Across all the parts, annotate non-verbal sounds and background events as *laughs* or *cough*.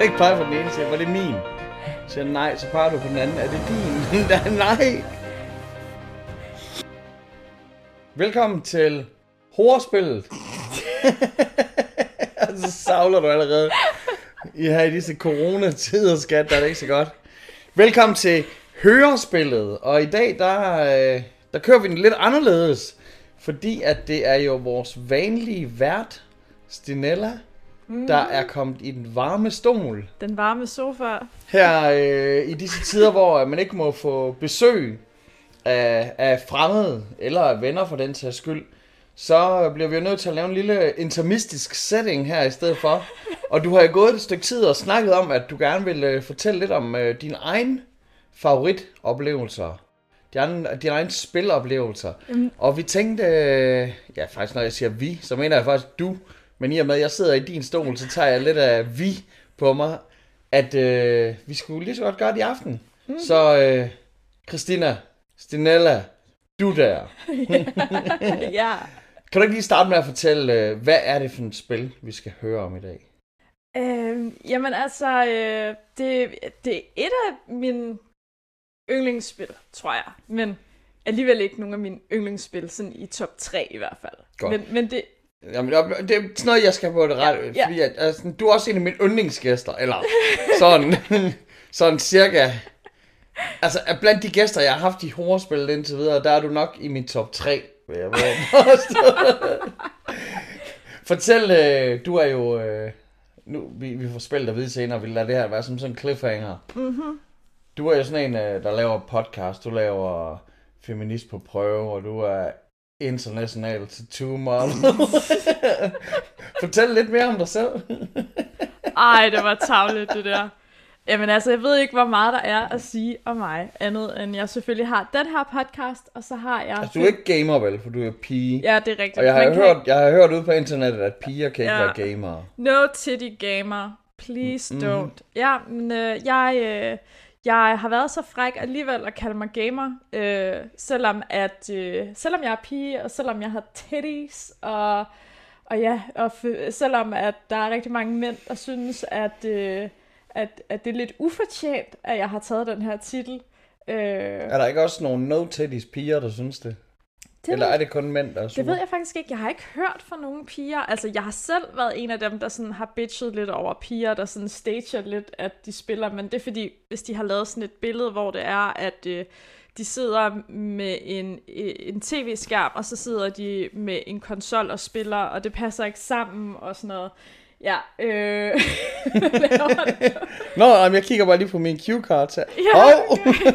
Kan *laughs* ikke pege på den ene, siger, var det min? Så siger nej, så peger du på den anden. Er det din? *laughs* nej. Velkommen til Horespillet. *laughs* så savler du allerede. I her i disse coronatider, skat, der er det ikke så godt. Velkommen til Hørespillet. Og i dag, der, øh, der kører vi den lidt anderledes. Fordi at det er jo vores vanlige vært, Stinella, mm. der er kommet i den varme stol. Den varme sofa. Her øh, i disse tider, hvor man ikke må få besøg af, af fremmede, eller af venner for den sags skyld, så bliver vi jo nødt til at lave en lille intermistisk setting her i stedet for. Og du har jo gået et stykke tid og snakket om, at du gerne vil øh, fortælle lidt om øh, din egen favoritoplevelser. Dine, dine egne spiloplevelser. Mm. Og vi tænkte, øh, ja faktisk når jeg siger vi, så mener jeg faktisk du. Men i og med at jeg sidder i din stol, så tager jeg lidt af vi på mig, at øh, vi skulle lige så godt gøre det i aften. Mm. Så øh, Christina, Stinella, du der. *laughs* ja. Kan du ikke lige starte med at fortælle, øh, hvad er det for et spil, vi skal høre om i dag? Øh, jamen altså, øh, det, det er et af mine yndlingsspil, tror jeg. Men alligevel ikke nogen af mine yndlingsspil, sådan i top 3 i hvert fald. Godt. Men, men det, Jamen, det er sådan noget, jeg skal på det ret, ja, fordi at, altså, du er også en af mine yndlingsgæster, eller sådan, *laughs* sådan cirka. Altså, blandt de gæster, jeg har haft i horrorspil indtil videre, der er du nok i min top 3, vil jeg *laughs* Fortæl, øh, du er jo, øh, nu, vi, vi får spillet at vide senere, vi lader det her være som sådan en cliffhanger. Mm-hmm. Du er jo sådan en, øh, der laver podcast, du laver feminist på prøve, og du er international tattoo model. *laughs* Fortæl lidt mere om dig selv. *laughs* Ej, det var tavligt, det der. Jamen altså, jeg ved ikke, hvor meget der er at sige om mig, andet end jeg selvfølgelig har den her podcast, og så har jeg... Altså, du er ikke gamer, vel? For du er pige. Ja, det er rigtigt. Og jeg har, Man hørt, kan... jeg har hørt ud på internettet, at piger kan ikke ja. være gamere. No titty gamer. Please mm-hmm. don't. Ja, men øh, jeg... Øh, jeg har været så fræk alligevel at kalde mig gamer, øh, selvom, at, øh, selvom jeg er pige, og selvom jeg har titties, og, og ja, og f- selvom at der er rigtig mange mænd, der synes, at, øh, at, at det er lidt ufortjent, at jeg har taget den her titel. Øh, er der ikke også nogle no-titties piger, der synes det? Det Eller er det kun mænd, der er sure? Det ved jeg faktisk ikke. Jeg har ikke hørt fra nogen piger. Altså, jeg har selv været en af dem, der sådan har bitchet lidt over piger, der sådan stager lidt, at de spiller. Men det er fordi, hvis de har lavet sådan et billede, hvor det er, at øh, de sidder med en, øh, en tv-skærm, og så sidder de med en konsol og spiller, og det passer ikke sammen og sådan noget. Ja, øh... *laughs* Nå, jeg kigger bare lige på min cue-card her. Ja, okay.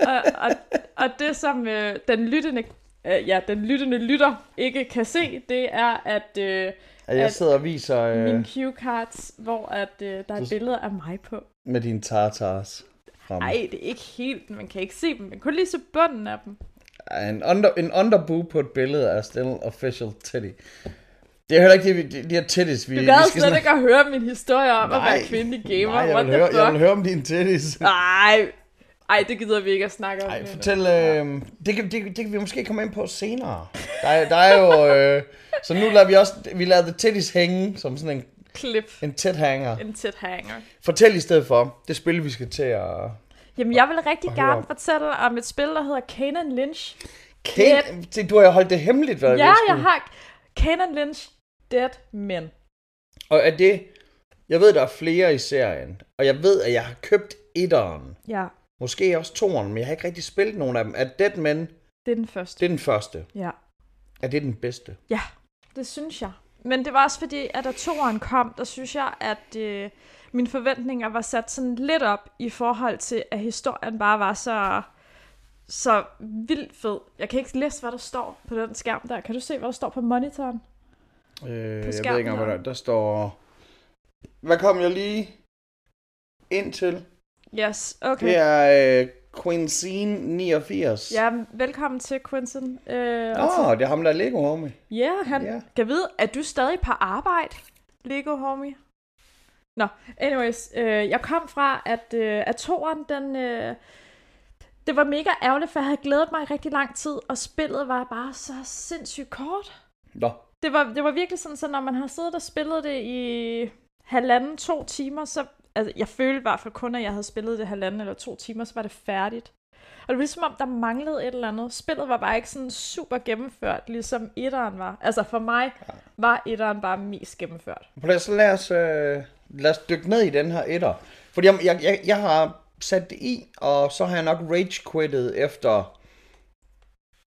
*laughs* og, og, og det som øh, den lyttende øh, ja, den lyttende lytter ikke kan se, det er at øh, at jeg sidder og viser øh, mine cue cards, hvor at øh, der er billeder af mig på. Med dine tartars. Nej, det er ikke helt, man kan ikke se dem, man kan lige se bunden af dem. En, under, en underboo på et billede er still official titty. Det er heller ikke de, de, de her titties, vi... Du gad slet sådan... ikke at høre min historie om nej, at være kvindelig gamer. Nej, jeg vil, høre, jeg vil høre om dine titties. Nej, ej, det gider vi ikke at snakke om. Ej, fortæl, øh, det, kan, det, det kan vi måske komme ind på senere. Der, der er jo, øh, så nu lader vi også, vi lader The Titties hænge som sådan en klip. En tæt hanger. En tæt hanger. Fortæl i stedet for, det spil vi skal til at... Jamen, jeg vil rigtig gerne fortælle om et spil, der hedder Kanan Lynch. Kan, det, du har holdt det hemmeligt, hvad Ja, jeg har Kanan Lynch Dead Men. Og er det... Jeg ved, der er flere i serien, og jeg ved, at jeg har købt etteren. Ja. Måske også toeren, men jeg har ikke rigtig spillet nogen af dem. Er Dead Men... Det er den første. Det er den første. Ja. Er det den bedste? Ja, det synes jeg. Men det var også fordi, at da toeren kom, der synes jeg, at øh, mine forventninger var sat sådan lidt op i forhold til, at historien bare var så, så vildt fed. Jeg kan ikke læse, hvad der står på den skærm der. Kan du se, hvad der står på monitoren? Øh, på jeg ved ikke, hvad der, der står... Hvad kom jeg lige ind til? Yes, okay. Det er øh, Quincy 89. Ja, velkommen til Quincy. Øh, Åh, oh, det er ham, der er Lego Homie. Ja, yeah, han yeah. kan vide, er du stadig på arbejde, Lego Homie? Nå, anyways, øh, jeg kom fra, at, øh, at toren, den, øh, det var mega ærgerligt, for jeg havde glædet mig i rigtig lang tid, og spillet var bare så sindssygt kort. Nå. Det var, det var virkelig sådan, så når man har siddet og spillet det i halvanden, to timer, så... Altså, jeg følte i hvert fald kun, at jeg havde spillet det halvanden eller to timer, så var det færdigt. Og det var ligesom om, der manglede et eller andet. Spillet var bare ikke sådan super gennemført, ligesom etteren var. Altså for mig var etteren bare mest gennemført. Lad os, lad os, øh, lad os dykke ned i den her etter. Fordi jeg, jeg, jeg, jeg har sat det i, og så har jeg nok rage-quittet efter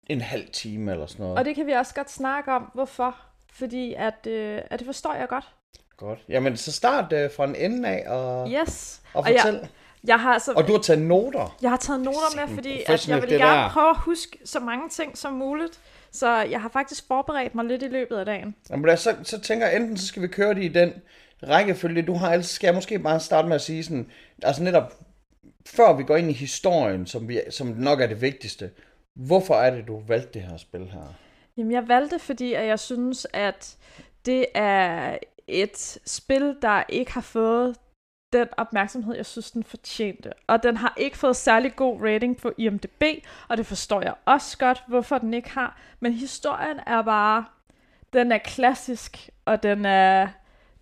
en halv time eller sådan noget. Og det kan vi også godt snakke om, hvorfor. Fordi at, øh, at det forstår jeg godt. Godt. Jamen, så start øh, fra en ende af og, Yes. og og jeg, fortæl. jeg har altså, Og du har taget noter. Jeg har taget noter med, fordi at jeg vil gerne der. prøve at huske så mange ting som muligt. Så jeg har faktisk forberedt mig lidt i løbet af dagen. Jamen, os så, så tænker jeg, enten så skal vi køre det i den rækkefølge, du har, ellers skal jeg måske bare starte med at sige sådan, altså netop, før vi går ind i historien, som, vi, som nok er det vigtigste, hvorfor er det, du valgte det her spil her? Jamen, jeg valgte, fordi at jeg synes, at det er et spil, der ikke har fået den opmærksomhed, jeg synes, den fortjente. Og den har ikke fået særlig god rating på IMDb, og det forstår jeg også godt, hvorfor den ikke har. Men historien er bare, den er klassisk, og den er,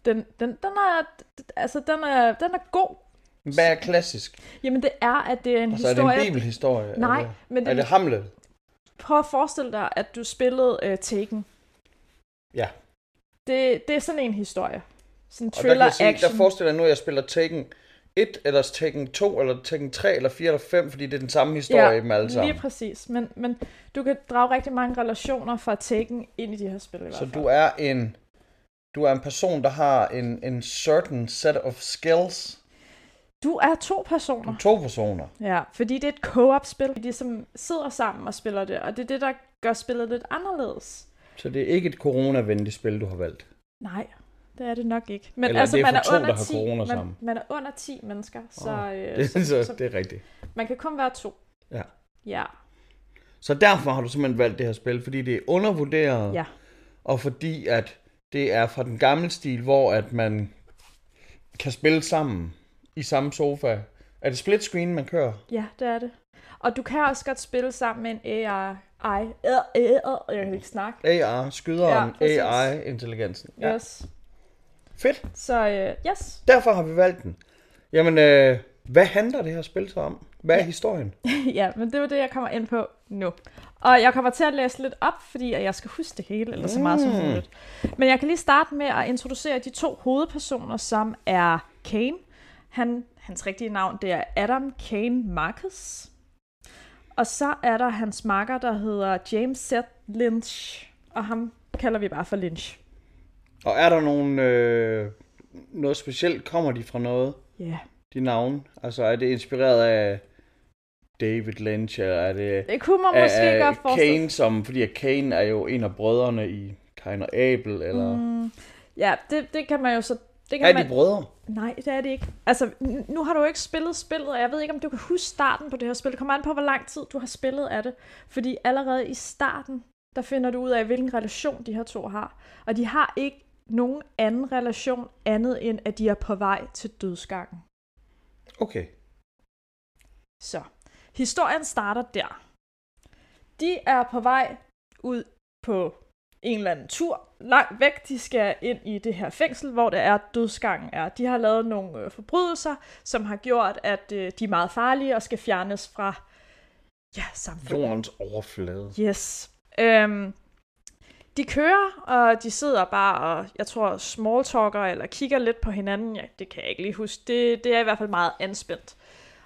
den, den, den er, altså den er, den er god. Hvad er klassisk? Jamen det er, at det er en Altså, er det historie... en bibelhistorie? Nej, er det, men Er det, det Hamlet? prøv at forestille dig, at du spillede uh, Taken. Ja. Det, det er sådan en historie. Sådan en Og der, sige, action. der forestiller jeg nu, at jeg spiller Taken 1, eller Taken 2, eller Taken 3, eller 4, eller 5, fordi det er den samme historie ja, med alle sammen. lige præcis. Men, men du kan drage rigtig mange relationer fra Taken ind i de her spil i hvert Så du er en du er en person, der har en, en certain set of skills. Du er to personer. er to personer. Ja, fordi det er et co-op-spil. De som sidder sammen og spiller det, og det er det, der gør spillet lidt anderledes. Så det er ikke et coronavenligt spil, du har valgt. Nej, det er det nok ikke. Men Eller altså, er man er to, under der har 10, corona man, sammen. man er under 10 mennesker, så, øh, Det, så, *laughs* så, så det er rigtigt. man kan kun være to. Ja. Ja, Så derfor har du simpelthen valgt det her spil, fordi det er undervurderet, ja. og fordi at det er fra den gamle stil, hvor at man kan spille sammen i samme sofa. Er det split screen, man kører? Ja, det er det. Og du kan også godt spille sammen med en AI. AI. Jeg kan ikke snakke. AR, skyderen, Ja. AI-intelligensen. Ja. Yes. Fedt. Så øh, yes. Derfor har vi valgt den. Jamen, øh, hvad handler det her spil så om? Hvad er historien? *laughs* ja, men det var det, jeg kommer ind på nu. Og jeg kommer til at læse lidt op, fordi jeg skal huske det hele, eller så meget som Mm. muligt. Men jeg kan lige starte med at introducere de to hovedpersoner, som er Kane. Han, hans rigtige navn, det er Adam Kane Marcus. Og så er der hans makker, der hedder James Seth Lynch. Og ham kalder vi bare for Lynch. Og er der nogen, øh, noget specielt? Kommer de fra noget? Ja. Yeah. De navne? Altså, er det inspireret af David Lynch, eller er det Det kunne man måske af godt forestille Kane, som, fordi Kane er jo en af brødrene i Kain og Abel, eller... Mm, ja, det, det kan man jo så... Det kan er man... de brødre? Nej, det er det ikke. Altså, nu har du jo ikke spillet spillet, og jeg ved ikke, om du kan huske starten på det her spil. Det kommer an på, hvor lang tid du har spillet af det. Fordi allerede i starten, der finder du ud af, hvilken relation de her to har. Og de har ikke nogen anden relation andet end, at de er på vej til dødsgangen. Okay. Så, historien starter der. De er på vej ud på en eller anden tur langt væk. De skal ind i det her fængsel, hvor det er dødsgangen er. De har lavet nogle øh, forbrydelser, som har gjort, at øh, de er meget farlige og skal fjernes fra ja, samfundet. Jordens overflade. Yes. Øhm, de kører, og de sidder bare og, jeg tror, smalltalker eller kigger lidt på hinanden. Ja, det kan jeg ikke lige huske. Det, det er i hvert fald meget anspændt.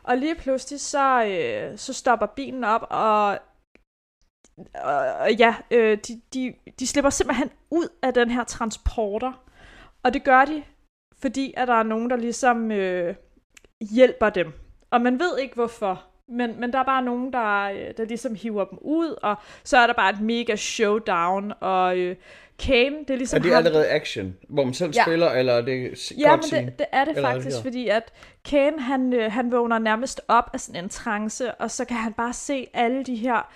Og lige pludselig, så, øh, så stopper bilen op, og, og, ja, øh, de, de, de slipper simpelthen ud af den her transporter. Og det gør de, fordi at der er nogen, der ligesom øh, hjælper dem. Og man ved ikke hvorfor. Men, men der er bare nogen, der, øh, der ligesom hiver dem ud, og så er der bare et mega showdown, og øh, Kane, det er ligesom Er det ham- allerede action, hvor man selv Ja. spiller, eller er det Ja, men det, det er det Eller er det faktisk, her? fordi at Kane, han, øh, han vågner nærmest op af sådan en trance, og så kan han bare se alle de her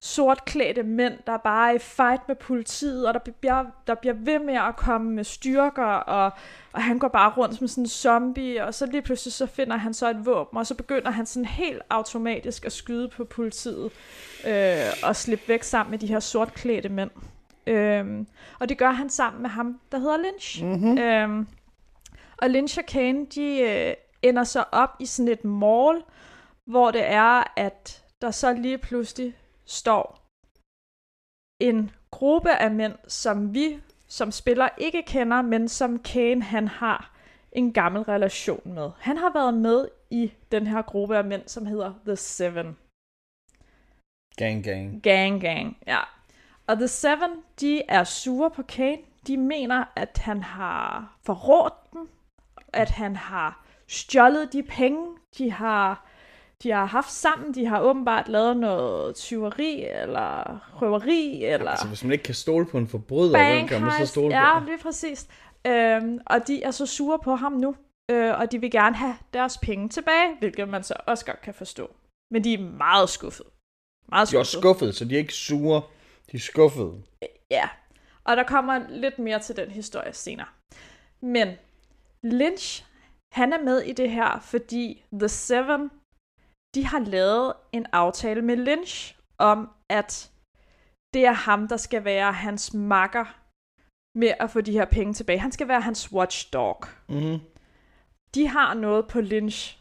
sortklædte mænd, der bare er i fight med politiet, og der bliver, der bliver ved med at komme med styrker, og, og han går bare rundt som sådan en zombie, og så lige pludselig så finder han så et våben, og så begynder han sådan helt automatisk at skyde på politiet, øh, og slippe væk sammen med de her sortklædte mænd. Øhm, og det gør han sammen med ham, der hedder Lynch. Mm-hmm. Øhm, Og Lynch og Kane, de øh, ender så op i sådan et mall, hvor det er, at der så lige pludselig står en gruppe af mænd, som vi som spiller ikke kender, men som Kane han har en gammel relation med. Han har været med i den her gruppe af mænd, som hedder The Seven. Gang, gang. Gang, gang, ja. Og The Seven, de er sure på Kane. De mener, at han har forrådt dem, at han har stjålet de penge, de har, de har haft sammen. De har åbenbart lavet noget tyveri, eller røveri, eller... Altså, hvis man ikke kan stole på en forbryder, hvem kan man så stole ja, på? lige præcis. Øhm, og de er så sure på ham nu, øh, og de vil gerne have deres penge tilbage, hvilket man så også godt kan forstå. Men de er meget skuffet. Meget De er også skuffede, så de er ikke sure. De er skuffede. Ja, og der kommer lidt mere til den historie senere. Men Lynch, han er med i det her, fordi The Seven, de har lavet en aftale med Lynch om, at det er ham, der skal være hans makker med at få de her penge tilbage. Han skal være hans watchdog. Mm-hmm. De har noget på Lynch,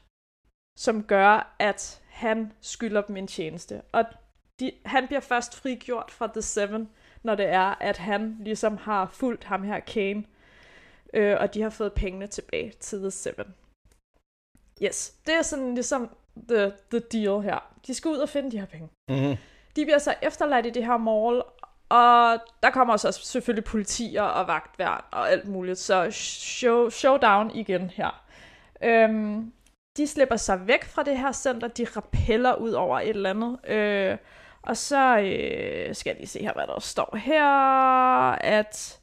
som gør, at han skylder dem en tjeneste. Og de, han bliver først frigjort fra The Seven, når det er, at han ligesom har fulgt ham her, Kane, øh, og de har fået pengene tilbage til The Seven. Yes, det er sådan ligesom the, the deal her. De skal ud og finde de her penge. Mm-hmm. De bliver så efterladt i det her mall, og der kommer så selvfølgelig politier og vagtværn og alt muligt, så show, showdown igen her. Øhm, de slipper sig væk fra det her center, de rappeller ud over et eller andet, øh, og så øh, skal jeg lige se her, hvad der står her, at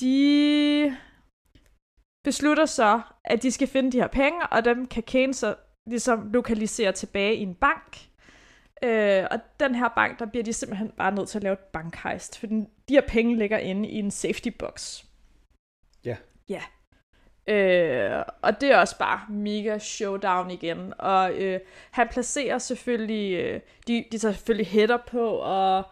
de beslutter så, at de skal finde de her penge, og dem kan Kane så ligesom lokalisere tilbage i en bank. Øh, og den her bank, der bliver de simpelthen bare nødt til at lave et bankhejst, for den, de her penge ligger inde i en safety box. Ja. Ja. Øh, og det er også bare mega showdown igen. Og øh, han placerer selvfølgelig, øh, de, de tager selvfølgelig hætter på, og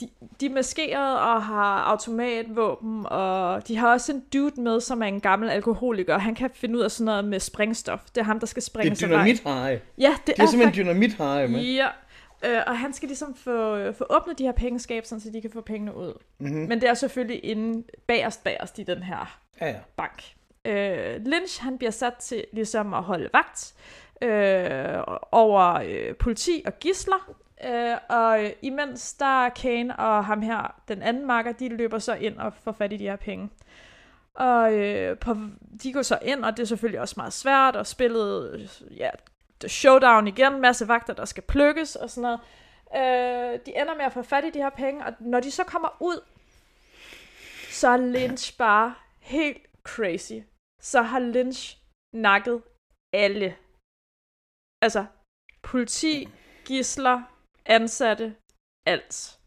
de, de er maskeret og har automatvåben, og de har også en dude med, som er en gammel alkoholiker. Han kan finde ud af sådan noget med sprængstof. Det er ham, der skal sprænge Det er dynamit-hej. Ja, det, Det er simpelthen dynamit-hej med. Ja, øh, og han skal ligesom få, øh, få åbnet de her pengeskab, sådan, så de kan få pengene ud. Mm-hmm. Men det er selvfølgelig inde bagerst bagerst i den her Ja, ja. bank. Øh, Lynch, han bliver sat til ligesom at holde vagt øh, over øh, politi og gisler. Øh, og imens der er Kane og ham her, den anden makker, de løber så ind og får fat i de her penge. Og øh, på, de går så ind, og det er selvfølgelig også meget svært, og spillet, ja, showdown igen, masse vagter, der skal plukkes og sådan noget. Øh, de ender med at få fat i de her penge, og når de så kommer ud, så er Lynch bare helt crazy. Så har Lynch nakket alle. Altså, politi, gisler, ansatte, alt.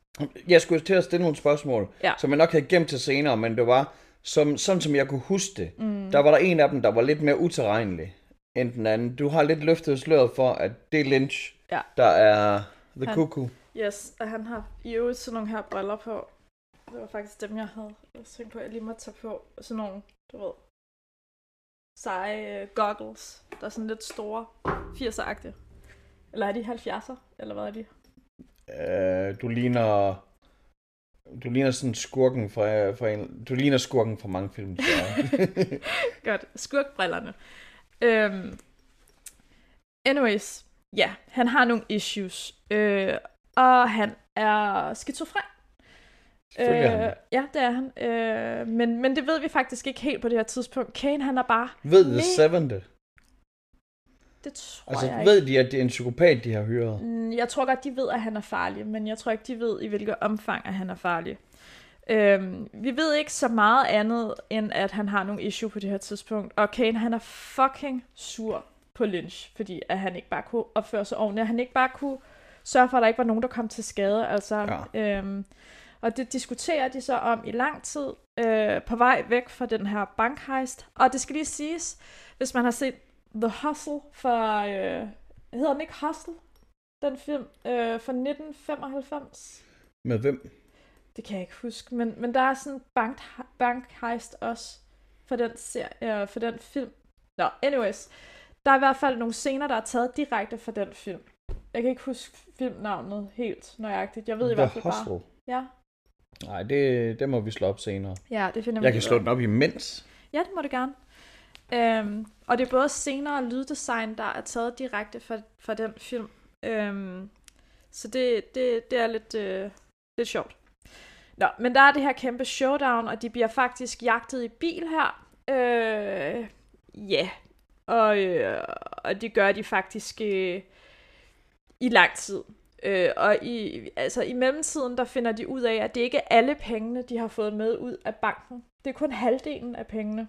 Jeg skulle til at stille nogle spørgsmål, Ja. som jeg nok havde gemt til senere, men det var, som, sådan som jeg kunne huske det, Mm. der var der en af dem, der var lidt mere uterrenelig end den anden. Du har lidt løftet sløret for, at det er Lynch, Ja. der er The Han- Cuckoo. Yes, og han har i øvrigt sådan nogle her briller på. Det var faktisk dem, jeg havde jeg tænkte på, at jeg lige måtte tage på. Sådan nogle, du ved, seje uh, goggles, der er sådan lidt store, 80'er-agtige. Eller er de 70'er, eller hvad er de? Uh, du ligner... Du ligner sådan skurken fra, fra en... Du ligner skurken fra mange film, så... *laughs* Godt, skurkbrillerne. Øhm, anyways, ja, han har nogle issues, øh, og han er skizofren. Det. ja, det er han. Øh, men, men det ved vi faktisk ikke helt på det her tidspunkt. Kane, han er bare... Ved The Seven det? Det tror Altså, jeg ikke. ved de, at det er en psykopat, de har hyret? Mm, Jeg tror godt, de ved, at han er farlig, men jeg tror ikke, de ved, i hvilket omfang, at han er farlig. Øhm, vi ved ikke så meget andet, end at han har nogle issue på det her tidspunkt. Og Kane, han er fucking sur på Lynch, fordi at han ikke bare kunne opføre sig ordentligt. At han ikke bare kunne sørge for, at der ikke var nogen, der kom til skade. Altså, ja. øhm, og det diskuterer de så om i lang tid, øh, på vej væk fra den her bankhejst. Og det skal lige siges, hvis man har set The Hustle fra, øh, hedder den ikke Hustle? Den film øh, fra 1995. Med hvem? Det kan jeg ikke huske, men, men der er sådan en bank, bankhejst også for den, serie, øh, for den film. Nå, anyways. Der er i hvert fald nogle scener, der er taget direkte fra den film. Jeg kan ikke huske filmnavnet helt nøjagtigt. Jeg ved i hvert fald Hustle. bare... Ja, Nej, det, det må vi slå op senere. ja det finder vi Jeg kan slå den op imens. Ja, det må du gerne. Øhm, og det er både scener og lyddesign, der er taget direkte fra, fra den film. Øhm, så det, det, det er lidt, øh, lidt sjovt. Nå, men der er det her kæmpe showdown, og de bliver faktisk jagtet i bil her. Øh, ja, og, øh, og det gør de faktisk øh, i lang tid. Øh, og i, altså, i mellemtiden, der finder de ud af, at det ikke er alle pengene, de har fået med ud af banken. Det er kun halvdelen af pengene.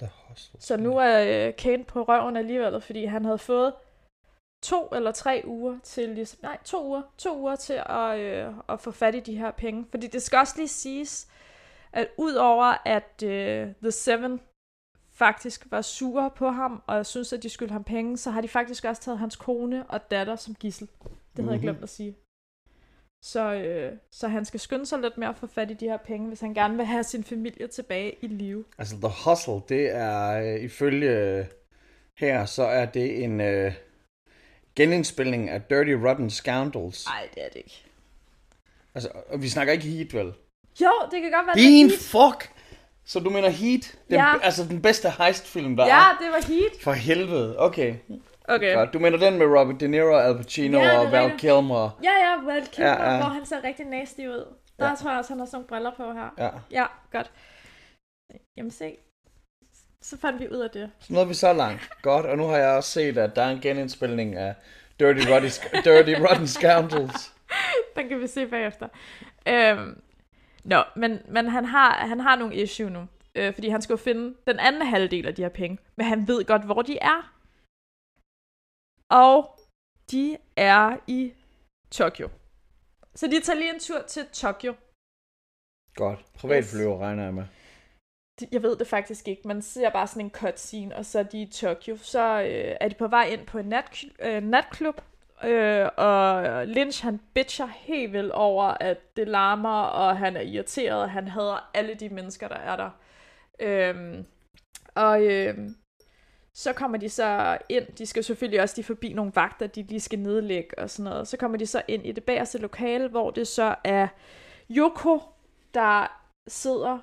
The Hustle. Så nu er øh, Kane på røven alligevel, fordi han havde fået to eller tre uger til, ligesom, nej, to uger, to uger til at, øh, at få fat i de her penge. Fordi det skal også lige siges, at udover at øh, The Seven faktisk var sure på ham, og synes at de skulle ham penge, så har de faktisk også taget hans kone og datter som gissel. Det havde jeg Mhm. glemt at sige. Så, øh, så han skal skynde sig lidt med at få fat i de her penge, hvis han gerne vil have sin familie tilbage i live. Altså, The Hustle, det er øh, ifølge øh, her, så er det en øh, genindspilning af Dirty Rotten Scoundrels. Nej, det er det ikke. Altså, og vi snakker ikke Heat, vel? Jo, det kan godt være, Din det fuck! Så du mener Heat? Den, Ja. Altså den bedste heistfilm, der Ja, er? det var Heat. For helvede, okay. Okay. Godt. Du mener den med Robert De Niro, Al Pacino Ja, og Val rigtigt. Kilmer? Ja, ja, Val Kilmer, Ja, ja, hvor han ser rigtig nasty ud. Der Ja. tror jeg også, han har sådan nogle briller på her. Ja. Ja, godt. Jamen se. Så fandt vi ud af det. Så nåede vi så langt. Godt, og nu har jeg også set, at der er en genindspilning af Dirty, Roddy, Dirty Rotten Scoundrels. *laughs* Den kan vi se bagefter. Øhm, Nå, men, men han, har, han har nogle issue nu. Øh, fordi han skal jo finde den anden halvdel af de her penge. Men han ved godt, hvor de er. Og de er i Tokyo. Så de tager lige en tur til Tokyo. Godt. Privatflyver regner jeg med. Jeg ved det faktisk ikke. Man ser bare sådan en cutscene, og så er de i Tokyo. Så øh, er de på vej ind på en nat, øh, natklub, øh, og Lynch han bitcher helt vildt over, at det larmer, og han er irriteret, og han hader alle de mennesker, der er der. Øhm, og øhm, så kommer de så ind, de skal selvfølgelig også lige forbi nogle vagter, de lige skal nedlægge og sådan noget. Så kommer de så ind i det bagerste lokale, hvor det så er Yoko, der sidder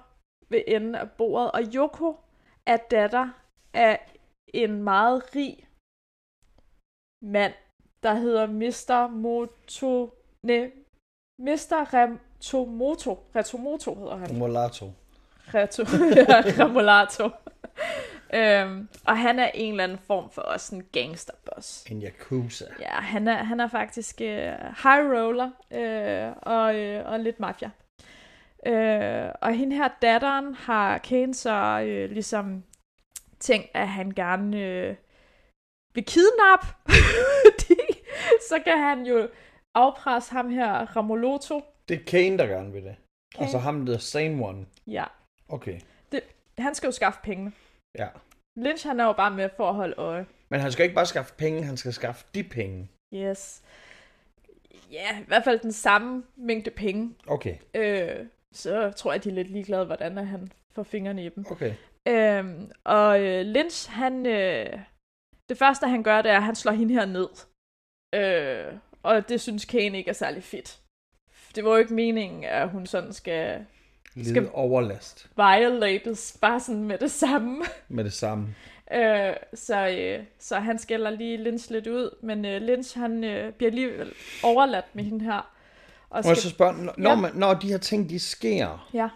ved enden af bordet. Og Yoko er datter af en meget rig mand, der hedder Mr. Moto... Ne, Mr. Retomoto. Retomoto hedder han. Molato. Reto. *laughs* Remolato. Øhm, og han er en eller anden form for også en gangsterboss. En Yakuza. Ja, han er, han er faktisk øh, high roller øh, og, øh, og lidt mafia. Øh, og hende her datteren har Kane så øh, ligesom tænkt, at han gerne øh, vil kidnappe. *laughs* Så kan han jo afpresse ham her, Ramoloto. Det er Kane, der gerne vil det. Kane. Altså ham, der sane one. Ja, Okay. han skal jo skaffe pengene. Ja. Lynch han er jo bare med for at holde øje. Men han skal ikke bare skaffe penge, han skal skaffe de penge. Yes. Ja, i hvert fald den samme mængde penge. Okay. Øh, så tror jeg, de er lidt ligeglade, hvordan han får fingrene i dem. Okay. Øhm, og øh, Lynch, han, øh, det første han gør, det er, at han slår hende her ned. Øh, og det synes Kane ikke er særlig fedt. Det var jo ikke meningen, at hun sådan skal Lide Skal- overlast violates bare sådan med det samme. med det samme. *laughs* Øh, så, øh, så han skælder lige Lynch lidt ud, men øh, Lynch han øh, bliver alligevel overladt med hende her. Og Må jeg så spørge, når, Ja. man, når de her ting, de sker, Ja,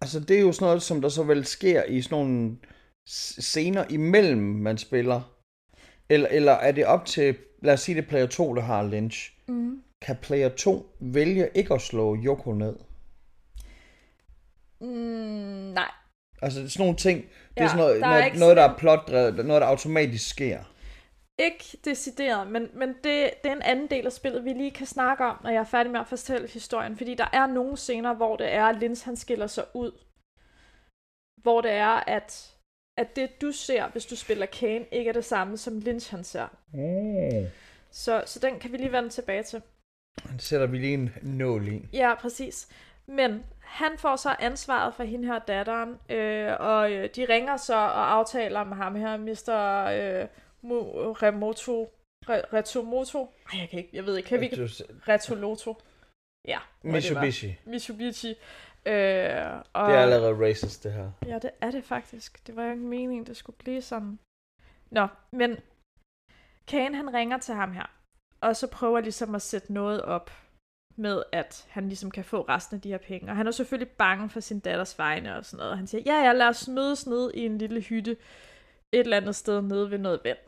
altså det er jo sådan noget, som der så vel sker i sådan nogle scener imellem, man spiller. Eller, eller er det op til, lad os sige det er player 2, der har Lynch. mm. Kan player 2 vælge ikke at slå Yoko ned? Mm, nej. Altså sådan nogle ting, det er Ja, sådan noget, der er noget, ikke noget der er plotdrevet, noget der automatisk sker. Ikke decideret, men, men det, det er en anden del af spillet, vi lige kan snakke om, når jeg er færdig med at fortælle historien. Fordi der er nogle scener, hvor det er, at Lins han skiller sig ud. Hvor det er, at, at det du ser, hvis du spiller Kane, ikke er det samme, som Lynch han ser. Oh. Så, så den kan vi lige vende tilbage til. Den sætter vi lige en nål i. Ja, præcis. Men han får så ansvaret for hende her datteren, øh, og øh, de ringer så og aftaler med ham her, Mr. Øh, Mo- Remoto, Re- Retomoto. Ej, jeg kan ikke, jeg ved ikke, kan vi ikke? Retoloto. Ja. Mitsubishi. Mitsubishi. Øh, og, Det er allerede racist, det her. Ja, det er det faktisk. Det var jo ikke meningen, det skulle blive sådan. Nå, men Kane han ringer til ham her, og så prøver ligesom at sætte noget op med, at han ligesom kan få resten af de her penge. Og han er selvfølgelig bange for sin datters vegne og sådan noget. Og han siger, ja, ja, lad os mødes ned i en lille hytte et eller andet sted nede ved noget vand.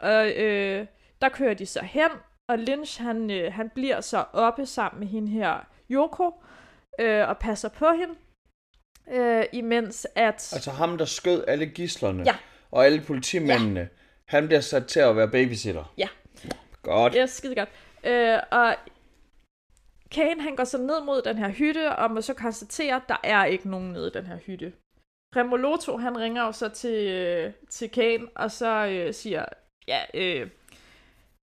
Og øh, der kører de så hen, og Lynch han, øh, han bliver så oppe sammen med hende her Yoko, øh, og passer på hende, øh, imens at... Altså ham, der skød alle gislerne. Ja. Og alle politimændene. Han bliver sat til at være babysitter. Ja. Godt. Ja, skide godt. Øh, og Kane, han går så ned mod den her hytte, og må så konstatere, at der er ikke nogen nede i den her hytte. Remoloto, han ringer jo så til, øh, til Kane, og så øh, siger, ja, øh,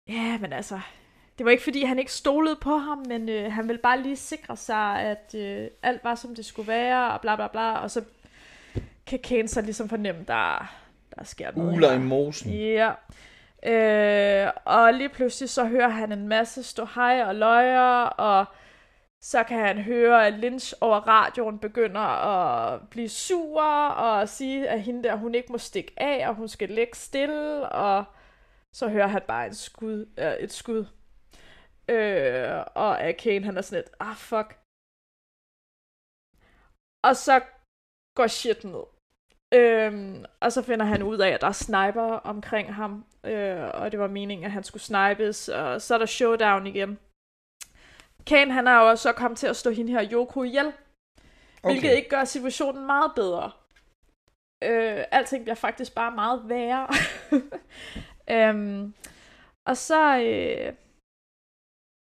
ja, men altså, det var ikke fordi, han ikke stolede på ham, men øh, han ville bare lige sikre sig, at øh, alt var, som det skulle være, og bla bla bla, og så kan Kane så ligesom fornemme, der, der sker noget Uler i mosen. Ja. Øh, og lige pludselig så hører han en masse stå hej og løjer, og så kan han høre, at Lynch over radioen begynder at blive sur, og sige, at hende der, hun ikke må stikke af, og hun skal ligge stille, og så hører han bare en skud, øh, et skud. Øh, og at Kane, han er sådan lidt, ah fuck. Og så går shit ned. Øhm, og så finder han ud af, at der er sniper omkring ham, øh, og det var meningen, at han skulle snipes, og så er der showdown igen. Kane, han er jo også så kommet til at stå hende her Yoko ihjel, okay. hvilket ikke gør situationen meget bedre. Øh, alting bliver faktisk bare meget værre. *laughs* øhm, og så, øh,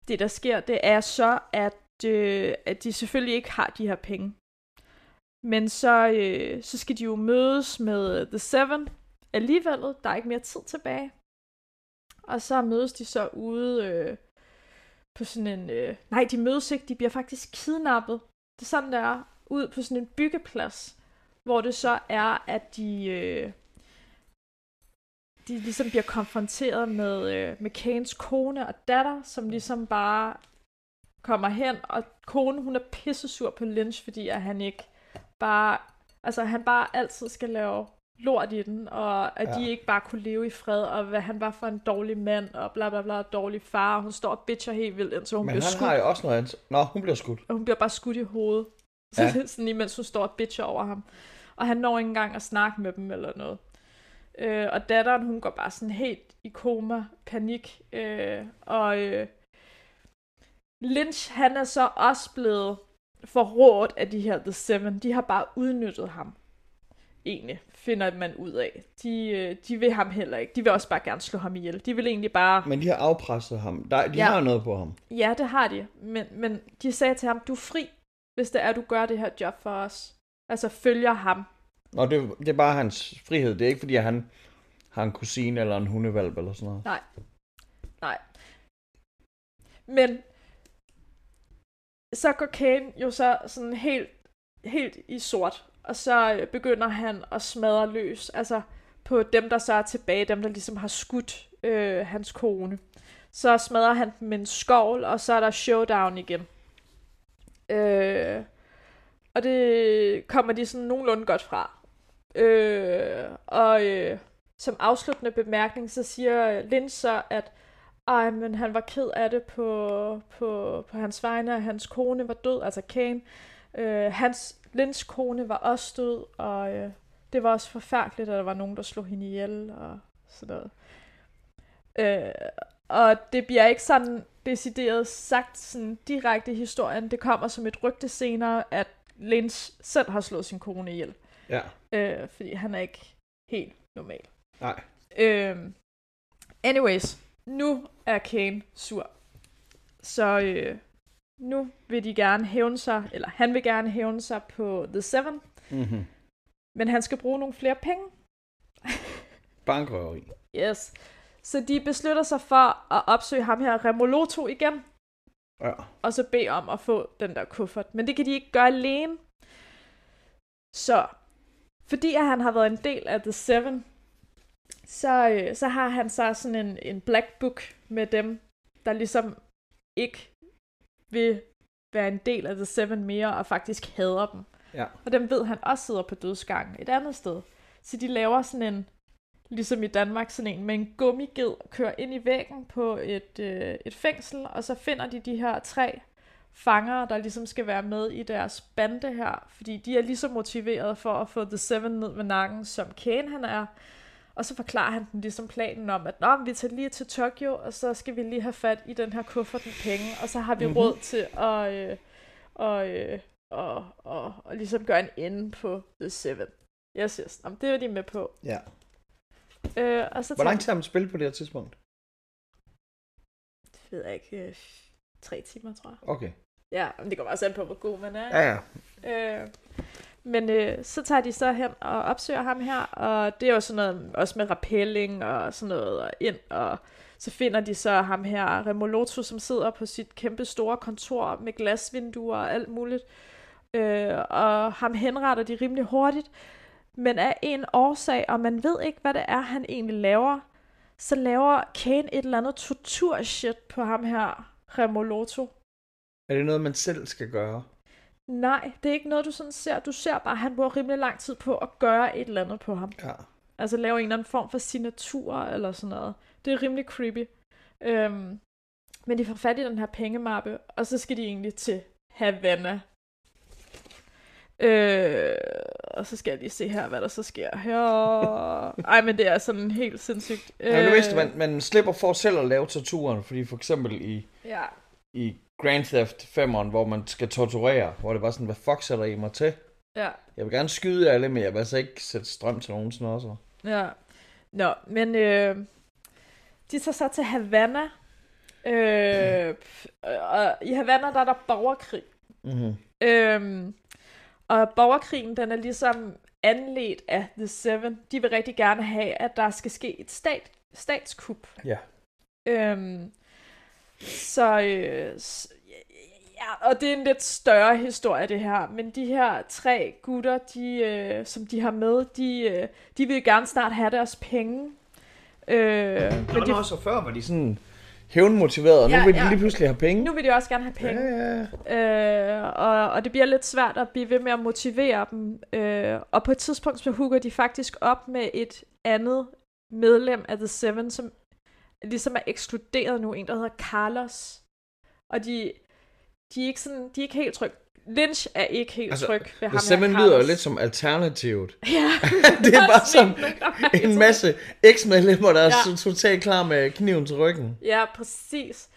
det der sker, det er så, at, øh, at de selvfølgelig ikke har de her penge. Men så, øh, så skal de jo mødes med The Seven alligevel. Der er ikke mere tid tilbage. Og så mødes de så ude øh, på sådan en... Øh, nej, de mødes ikke. De bliver faktisk kidnappet. Det er sådan, der er. Ud på sådan en byggeplads. Hvor det så er, at de... Øh, de ligesom bliver konfronteret med, øh, med Kanes kone og datter, som ligesom bare kommer hen, og konen, hun er pissesur på Lynch, fordi at han ikke bare, altså han bare altid skal lave lort i den, og at ja. de ikke bare kunne leve i fred, og hvad han var for en dårlig mand, og bla bla bla, dårlig far, og hun står og bitcher helt vildt, indtil hun Men bliver han skudt, har jo også noget andet. Nå, hun bliver skudt. og hun bliver bare skudt i hovedet, ja. *laughs* sådan imens hun står og bitcher over ham, og han når ikke engang at snakke med dem eller noget. Øh, og datteren, hun går bare sådan helt i koma, panik, øh, og øh, Lynch, han er så også blevet forrådt af de her The Seven. De har bare udnyttet ham. Egentlig, finder man ud af. De, øh, de vil ham heller ikke. De vil også bare gerne slå ham ihjel. De vil egentlig bare... Men de har afpresset ham. Der, de Ja. har noget på ham. Ja, det har de. Men, men de sagde til ham, du er fri, hvis det er, du gør det her job for os. Altså følger ham. Og det, det er bare hans frihed. Det er ikke, fordi han har en kusine eller en hundevalp eller sådan noget. Nej. Nej. Men så går Kane jo så sådan helt, helt i sort, og så øh, begynder han at smadre løs, altså på dem, der så er tilbage, dem, der ligesom har skudt øh, hans kone. Så smadrer han dem med en skovl, og så er der showdown igen. Øh, og det kommer de sådan nogenlunde godt fra. Øh, og øh, som afsluttende bemærkning, så siger Lind så, at ej, men han var ked af det på, på, på hans vegne, og hans kone var død, altså Kane. Øh, hans Lynch kone var også død, og øh, det var også forfærdeligt, at der var nogen, der slog hende ihjel, og sådan noget. Øh, og det bliver ikke sådan decideret sagt sådan direkte i historien. Det kommer som et rygte senere, at Lynch selv har slået sin kone ihjel. Ja. Øh, fordi han er ikke helt normal. Nej. Øhm, anyways, nu er Kane sur. Så øh, nu vil de gerne hævne sig, eller han vil gerne hævne sig på The Seven, Mm-hmm. men han skal bruge nogle flere penge. *laughs* Bankrøveri. Yes. Så de beslutter sig for at opsøge ham her Remoloto igen. Ja. og så bede om at få den der kuffert. Men det kan de ikke gøre alene. Så, fordi at han har været en del af The Seven, så, øh, så har han så sådan en, en black book med dem, der ligesom ikke vil være en del af The Seven mere, og faktisk hader dem. Ja. Og dem ved han også sidder på dødsgangen et andet sted. Så de laver sådan en, ligesom i Danmark, sådan en med en gummiged, kører ind i væggen på et, øh, et fængsel, og så finder de de her tre fanger, der ligesom skal være med i deres bande her, fordi de er lige så motiveret for at få The Seven ned med nakken, som Kane han er. Og så forklarer han dem ligesom planen om, at Nå, vi tager lige til Tokyo, og så skal vi lige have fat i den her kuffert med penge, og så har vi Mhm. mm-hmm. råd til at, øh, og, øh, og, og, og ligesom gøre en ende på The Seven. Yes, yes. Jamen, det er de med på. ja. Øh, og så Hvor lang tid har man spillet på det her tidspunkt? Det ved jeg ikke. Øh, tre timer, tror jeg. Okay. Ja, men det går også an på, hvor god man er. Ja, ja. Øh, men øh, så tager de så hen og opsøger ham her, og det er jo sådan noget, også med rappelling og sådan noget, og ind, og så finder de så ham her, Remoloto, som sidder på sit kæmpe store kontor med glasvinduer og alt muligt, øh, og ham henretter de rimelig hurtigt, men af en årsag, og man ved ikke, hvad det er, han egentlig laver, så laver Kane et eller andet tortur-shit på ham her, Remoloto. Er det noget, man selv skal gøre? Nej, det er ikke noget, du sådan ser. Du ser bare, at han bruger rimelig lang tid på at gøre et eller andet på ham. Ja. Altså lave en eller anden form for signatur eller sådan noget. Det er rimelig creepy. Øhm, men de får fat i den her pengemappe, og så skal de egentlig til Havana. Øh, og så skal jeg lige se her, hvad der så sker her. Ej, men det er sådan helt sindssygt. Øh, Ja, nu vidste man, man slipper for selv at lave torturen, fordi for eksempel i, Ja, i Grand Theft 5'eren, hvor man skal torturere, hvor det var sådan, hvad fuck sætter I mig til? ja. Jeg vil gerne skyde alle, men jeg vil altså ikke sætte strøm til nogen også. Ja. Nå, men øh, de tager så til Havana. Øh, *laughs* og i Havana, der er der borgerkrig. Mm-hmm. Øhm, og borgerkrigen, den er ligesom anledt af The Seven. De vil rigtig gerne have, at der skal ske et stat, statskup. Ja. Øhm, så, øh, ja, og det er en lidt større historie, det her. Men de her tre gutter, de, øh, som de har med, de, øh, de vil gerne snart have deres penge. Øh, men Men de, også før var de sådan hævnmotiverede, og nu Ja, vil de ja. lige pludselig have penge. nu vil de også gerne have penge. Ja, ja. Øh, og, og det bliver lidt svært at blive ved med at motivere dem. Øh, og på et tidspunkt så hooker de faktisk op med et andet medlem af The Seven, som ligesom er ekskluderet nu, en der hedder Carlos. Og de, de er ikke sådan, de er ikke helt tryg. Lynch er ikke helt Altså, tryg ved ham Seven Carlos. lyder jo lidt som alternativet. *laughs* Ja, *laughs* det er bare *laughs* sådan en masse eks-medlemmer, der er Ja. ja. totalt klar med kniven til ryggen. Ja, præcis.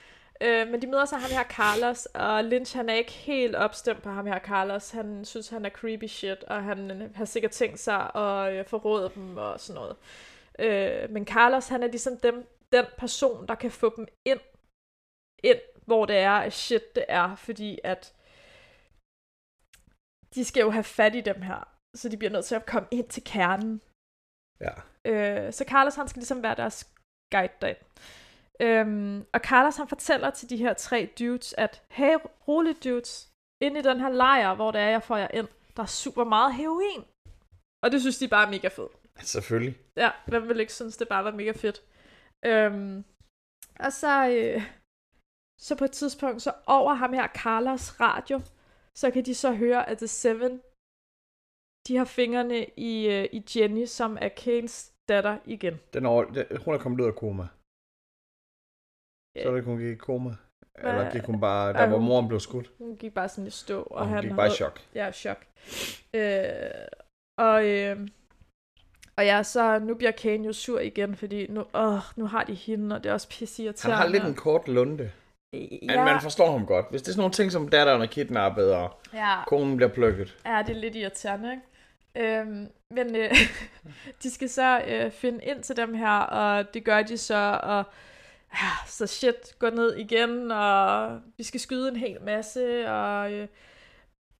Øh, men de møder så ham her Carlos, og Lynch han er ikke helt opstemt på ham her Carlos. Han synes, han er creepy shit, og han øh, har sikkert tænkt sig at øh, forråde dem og sådan noget. Øh, men Carlos, han er ligesom dem, den person, der kan få dem ind, ind, hvor det er, at shit det er, fordi at de skal jo have fat i dem her, så de bliver nødt til at komme ind til kernen. Ja. Øh, så Carlos han skal ligesom være deres guide derind. Øhm, og Carlos han fortæller til de her tre dudes, at hey, roligt dudes, inde i den her lejr, hvor det er, jeg får jer ind, der er super meget heroin. Og det synes de bare er mega fedt. Selvfølgelig. Ja, hvem ville ikke synes, det bare var mega fedt. Øhm, og så, øh, så på et tidspunkt, så over ham her, Carlos radio, så kan de så høre, at The Seven, de har fingrene i, øh, i Jenny, som er Kanes datter igen. Den er, hun er kommet ud af koma. Så er det, hun gik i koma. Eller gik hun bare, der Ej, hvor hun- moren blev skudt. Hun gik bare sådan i stå. Og, Og hun han gik bare i chok. Ja, chok. Øh, og, øh, og ja, så nu bliver Kane jo sur igen, fordi nu, åh, nu har de hende, og det er også pisse Han irriterende. har lidt en kort lunde. Men ja, man forstår ham godt. Hvis det er sådan nogle ting, som datteren er kidnappet, og ja, konen bliver plukket. ja, det er lidt irriterende, ikke? Øhm, men øh, *laughs* de skal så øh, finde ind til dem her, og det gør de så, og ja, så shit går ned igen, og vi skal skyde en hel masse, og øh,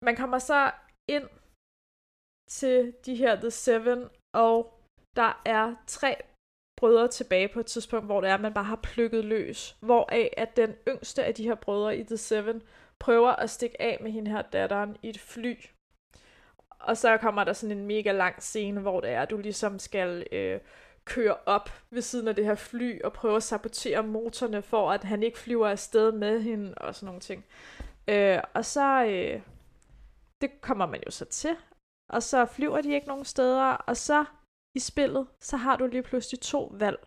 man kommer så ind til de her The Seven, og der er tre brødre tilbage på et tidspunkt, hvor det er, at man bare har plukket løs. Hvoraf at den yngste af de her brødre i The Seven prøver at stikke af med hende her datteren i et fly. Og så kommer der sådan en mega lang scene, hvor det er, at du ligesom skal øh, køre op ved siden af det her fly og prøve at sabotere motorerne, for at han ikke flyver afsted med hende og sådan nogle ting. Øh, og så, øh, det kommer man jo så til, og så flyver de ikke nogen steder, og så i spillet, så har du lige pludselig to valg.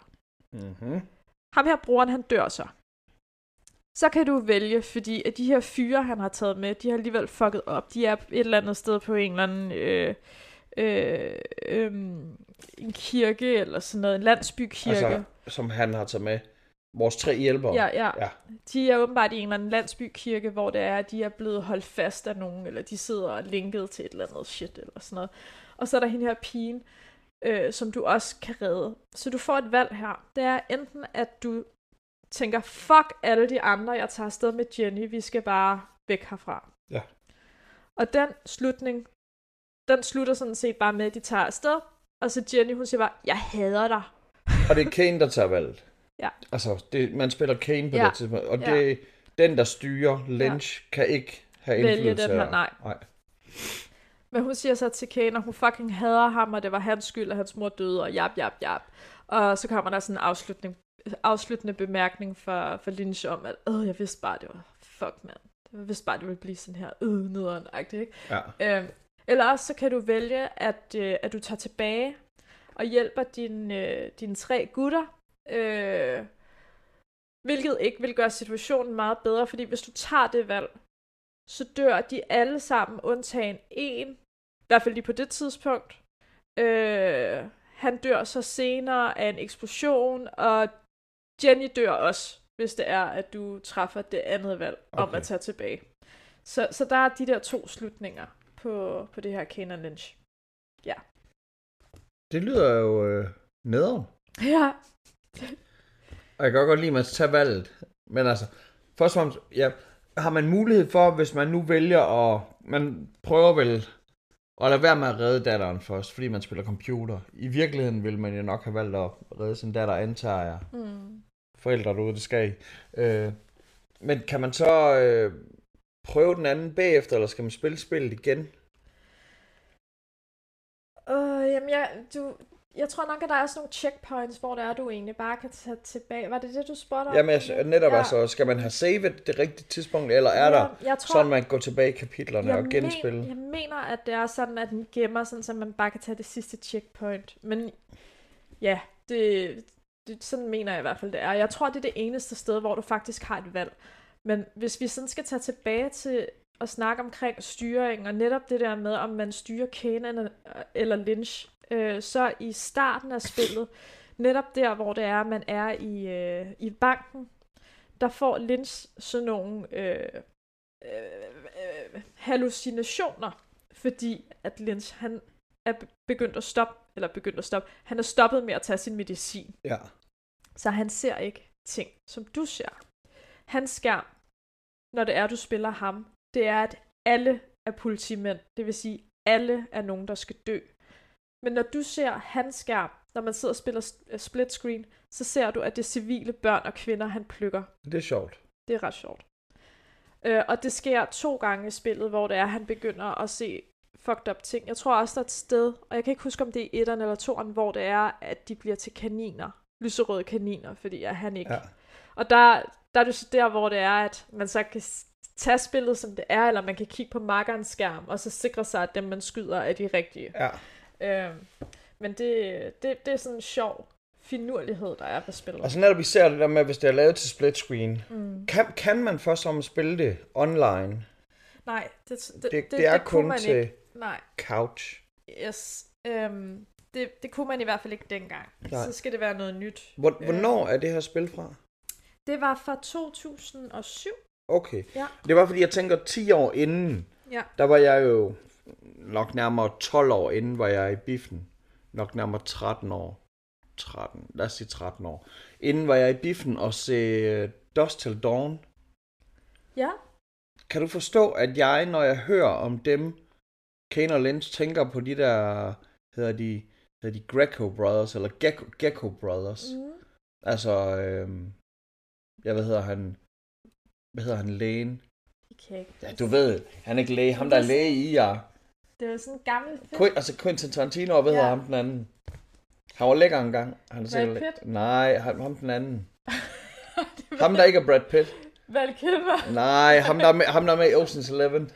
Mm-hmm. Ham her broren, han dør så. Så kan du vælge, fordi at de her fyre, han har taget med, de har alligevel fucket op. De er et eller andet sted på en eller anden øh, øh, øh, en kirke eller sådan noget, en landsbykirke. Altså, som han har taget med. Vores tre hjælpere. Ja, ja, ja. De er åbenbart i en eller anden landsbykirke, hvor det er, at de er blevet holdt fast af nogen, eller de sidder linket til et eller andet shit eller sådan noget. Og så er der hende her pigen, øh, som du også kan redde. Så du får et valg her. Det er enten, at du tænker, fuck alle de andre, jeg tager afsted med Jenny, vi skal bare væk herfra. Ja. Og den slutning, den slutter sådan set bare med, at de tager afsted, og så Jenny, hun siger bare, jeg hader dig. Og det er Kane, der tager valget. Ja. Altså, det, man spiller Kane på Ja. det tidspunkt, og Ja. det, den, der styrer Lynch, kan ikke have Vælge indflydelse den her, nej. nej. Men hun siger så til Kane, at hun fucking hader ham, og det var hans skyld, at hans mor døde, og jap, jap, jap. Og så kommer der sådan en afslutning, afsluttende bemærkning for, for Lynch om, at øh, jeg vidste bare, det var fuck, mand. Jeg vidste bare, det ville blive sådan her, øh, nederen ikke? Ja. Øhm, eller også så kan du vælge, at, øh, at du tager tilbage og hjælper dine, øh, dine tre gutter, øh, hvilket ikke vil gøre situationen meget bedre, fordi hvis du tager det valg, så dør de alle sammen, undtagen en, i hvert fald lige på det tidspunkt. Øh, han dør så senere af en eksplosion, og Jenny dør også, hvis det er, at du træffer det andet valg okay. om at tage tilbage. Så, så der er de der to slutninger på, på det her Kanan Lynch. Ja. Det lyder jo øh, nederen. Ja. Og jeg kan godt lide, at man tager valget. Men altså, først og fremmest, ja, har man mulighed for, hvis man nu vælger at... Man prøver vel at lade være med at redde datteren først, fordi man spiller computer. I virkeligheden vil man jo nok have valgt at redde sin datter, antager jeg. Mm. Forældre derude, det skal I. Øh, men kan man så øh, prøve den anden bagefter, eller skal man spille spillet igen? Øh, jamen, jeg, du, jeg tror nok, at der er sådan nogle checkpoints, hvor der er, du egentlig bare kan tage tilbage. Var det det, du spurgte om? Jamen altså, netop Ja. altså, skal man have savet det rigtige tidspunkt, eller er der Ja, jeg tror, sådan, man går tilbage i kapitlerne og genspille? Men, jeg mener, at det er sådan, at den gemmer, sådan, så man bare kan tage det sidste checkpoint. Men ja, det, det, sådan mener jeg i hvert fald, det er. Jeg tror, det er det eneste sted, hvor du faktisk har et valg. Men hvis vi sådan skal tage tilbage til at snakke omkring styring, og netop det der med, om man styrer eller, eller Lynch, øh, så i starten af spillet, netop der, hvor det er, man er i, øh, i banken, der får Lynch sådan nogle øh, øh, øh, hallucinationer, fordi at Lynch, han er be- begyndt at stoppe, eller begyndt at stoppe, han er stoppet med at tage sin medicin. Ja. Så han ser ikke ting, som du ser. Hans skærm, når det er, du spiller ham, det er, at alle er politimænd. Det vil sige, alle er nogen, der skal dø. Men når du ser hans skærm, når man sidder og spiller øh, split screen, så ser du, at det er civile børn og kvinder, han plukker. Det er sjovt. Det er ret sjovt. Øh, og det sker to gange i spillet, hvor det er, at han begynder at se fucked up ting. Jeg tror også, der er et sted, og jeg kan ikke huske, om det er etteren eller toeren, hvor det er, at de bliver til kaniner. Lyserøde kaniner, fordi at han ikke... Ja. Og der, der er det så der, hvor det er, at man så kan tage spillet, som det er, eller man kan kigge på markerens skærm, og så sikre sig, at dem, man skyder, er de rigtige. Ja. Øhm, men det, det, det er sådan en sjov finurlighed, der er på spillet. Altså netop vi ser det der med, hvis det er lavet til split screen, Mm. kan, kan man først om spille det online? Nej, det, det, Det, det, det er det kunne kun man til ikke. Nej, couch. yes. Øhm, det, det kunne man i hvert fald ikke dengang. Nej. Så skal det være noget nyt. Hvor, hvornår er det her spil fra? Det var fra 2007. Okay. Ja. Det var fordi, jeg tænker 10 år inden, Ja. der var jeg jo nok nærmere 12 år inden, var jeg i biffen. Nok nærmere 13 år. 13, lad os sige 13 år. Inden var jeg i biffen og se uh, Dust Till Dawn. Ja. Kan du forstå, at jeg, når jeg hører om dem, Kane og Lynch, tænker på de der, hedder de, Det er de Greco Brothers, eller Gecko, Gecko Brothers. Mm. Altså, øhm, ja, hvad hedder han? Hvad hedder han? Lægen? Jeg ikke. Ja, du ved, han er ikke læge. Ham, der er læge i jer. Det er sådan en gammel film. Qu- altså Quentin Tarantino, og hvad Ja. hedder ham den anden? Han var lækker engang. Han Brad Pitt? Nej, ham, ham den anden. *laughs* ham, der ikke er Brad Pitt. Val Kilmer. Nej, ham der er med, ham, der er med i Ocean's Eleven.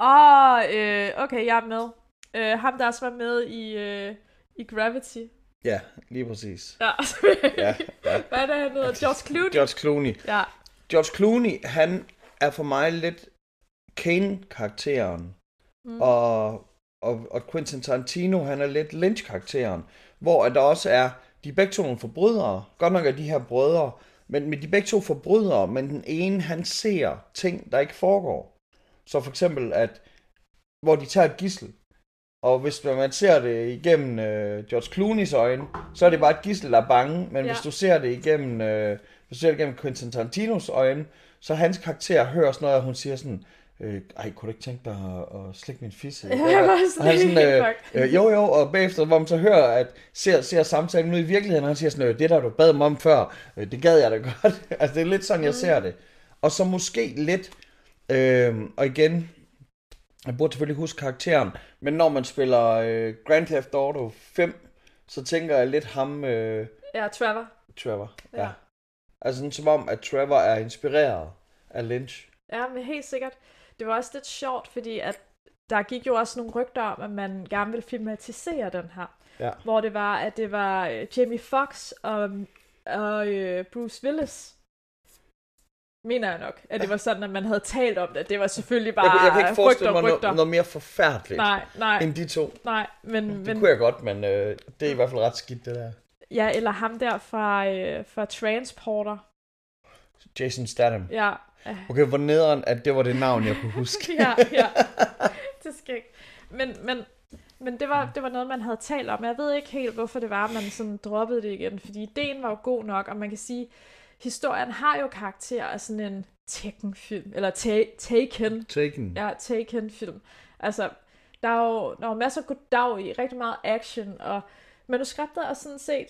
Åh, oh, øh, okay, jeg er med. Øh, ham, der også var med i, øh, i Gravity. Ja, lige præcis. Ja, *laughs* Ja, ja. Hvad er det, han hedder? George Clooney? George Clooney. Ja, George Clooney, han er for mig lidt Kane-karakteren. Mm. Og, og, og Quentin Tarantino, han er lidt Lynch-karakteren. Hvor at der også er, de er begge to nogle forbrydere. Godt nok er de her brødre. Men, men de er begge to forbrydere, men den ene, han ser ting, der ikke foregår. Så for eksempel, at hvor de tager et gissel, og hvis man ser det igennem øh, George Clooney's øjne, så er det bare et gissel, der er bange. Men Ja. hvis du ser det igennem, øh, hvis du ser det igennem Quentin Tarantinos øjne, så hans karakter hører sådan noget, at hun siger sådan, øh, ej, kunne du ikke tænke dig at, at slikke min fisse? Ja, *laughs* jeg var sådan helt øh, øh, jo, jo, og bagefter, hvor man så hører, at ser, ser samtalen ud i virkeligheden, og han siger sådan, øh, det der du bad mig om før, øh, det gad jeg da *laughs* godt. altså, det er lidt sådan, jeg ser det. Og så måske lidt, øh, og igen, jeg burde selvfølgelig huske karakteren, men når man spiller øh, Grand Theft Auto 5, så tænker jeg lidt ham, øh, ja, Trevor. Trevor. Ja. Ja. ja. Altså sådan som om, at Trevor er inspireret af Lynch. Ja, men helt sikkert. Det var også lidt sjovt, fordi at der gik jo også nogle rygter om, at man gerne ville filmatisere den her. Ja. Hvor det var, at det var øh, Jamie Foxx og, og øh, Bruce Willis. Mener jeg nok, at det var sådan, at man havde talt om det. Det var selvfølgelig bare jeg, jeg kan ikke forestille rygter, mig rygter. noget, noget mere forfærdeligt Nej, nej, end de to. nej. Men, Det men kunne jeg godt, men øh, det er i hvert fald ret skidt, det der. ja, eller ham der fra, øh, fra Transporter. Jason Statham. Ja, Okay, hvor nederen, at det var det navn, jeg kunne huske. *laughs* ja, ja. Det skal ikke. Men, men, men det, var, det var noget, man havde talt om. Jeg ved ikke helt, hvorfor det var, man sådan droppede det igen. Fordi ideen var jo god nok, og man kan sige, historien har jo karakter af sådan en Tekken-film. Eller ta- Taken. Taken. Ja, Taken-film. Altså, der er jo der er masser af goddag i, rigtig meget action, og manuskriptet er sådan set,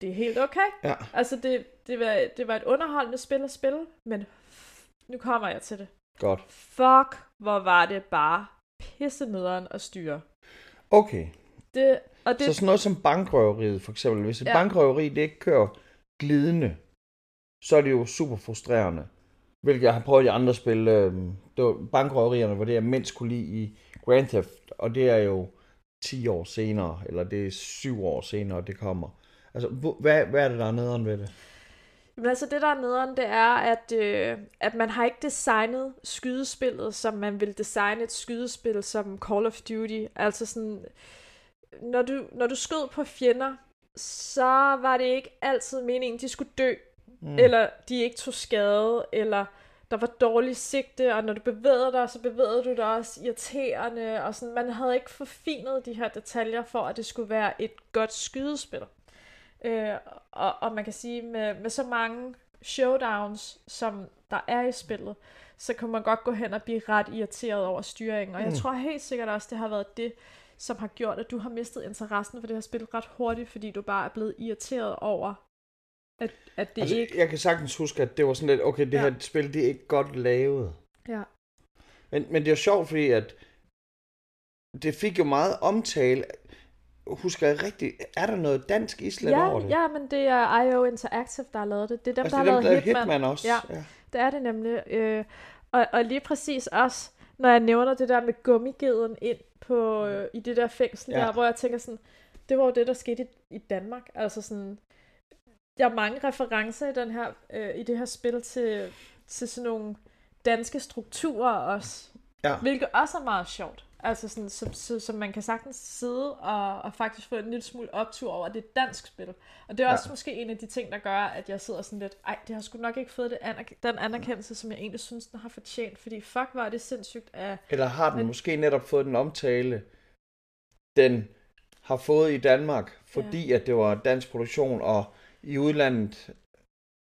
det er helt okay. Ja. Altså, det, det, var, det var et underholdende spil at spille, men nu kommer jeg til det. Godt. Fuck, hvor var det bare pissenederen at styre. Okay, Det, og det, så sådan noget som bankrøveriet for eksempel. Hvis et Ja. bankrøveri det ikke kører glidende, så er det jo super frustrerende. Hvilket jeg har prøvet i andre spil. Øh, det var bankrøverierne, hvor det jeg mindst kunne lide i Grand Theft, og det er jo 10 år senere, eller det er 7 år senere, det kommer. Altså, hvad, hvad er det, der er nederen ved det? Men altså det der er nederen, det er, at, øh, at man har ikke designet skydespillet, som man vil designe et skydespil som Call of Duty. Altså sådan, når du, når du skød på fjender, så var det ikke altid meningen, de skulle dø, mm. eller de ikke tog skade, eller der var dårlig sigte, og når du bevægede dig, så bevægede du dig også irriterende, og sådan, man havde ikke forfinet de her detaljer for, at det skulle være et godt skydespil. Øh, og, og man kan sige, med, med så mange showdowns, som der er i spillet, så kan man godt gå hen og blive ret irriteret over styringen. Og jeg Mm. tror helt sikkert også, det har været det, som har gjort, at du har mistet interessen for det her spil ret hurtigt, fordi du bare er blevet irriteret over, at, at det Altså, ikke... jeg kan sagtens huske, at det var sådan lidt, okay, det Ja. her spil, det er ikke godt lavet. Ja. Men, men det er jo sjovt, fordi at det fik jo meget omtale. Husker jeg rigtigt, er der noget dansk islet Ja, over det? ja, men det er IO Interactive, der har lavet det. Det er dem, altså, der det har er dem, lavet der Hitman. Hitman også. Ja. ja. Det er det nemlig. Øh, og, og lige præcis også, når jeg nævner det der med gummigeden ind på, øh, i det der fængsel Ja. der, hvor jeg tænker sådan, det var jo det, der skete i, i Danmark. Altså sådan, der er mange referencer i, den her, øh, i det her spil til, til sådan nogle danske strukturer også. Ja. Hvilket også er meget sjovt. Altså sådan, som, så, som man kan sagtens sidde og, og faktisk få en lille smule optur over, at det er et dansk spil. Og det er Ja. også måske en af de ting, der gør, at jeg sidder sådan lidt, ej, det har sgu nok ikke fået det anerk- den anerkendelse, som jeg egentlig synes, den har fortjent. Fordi fuck, var det sindssygt af... Eller har den Men- måske netop fået den omtale, den har fået i Danmark, fordi at det var dansk produktion, og i udlandet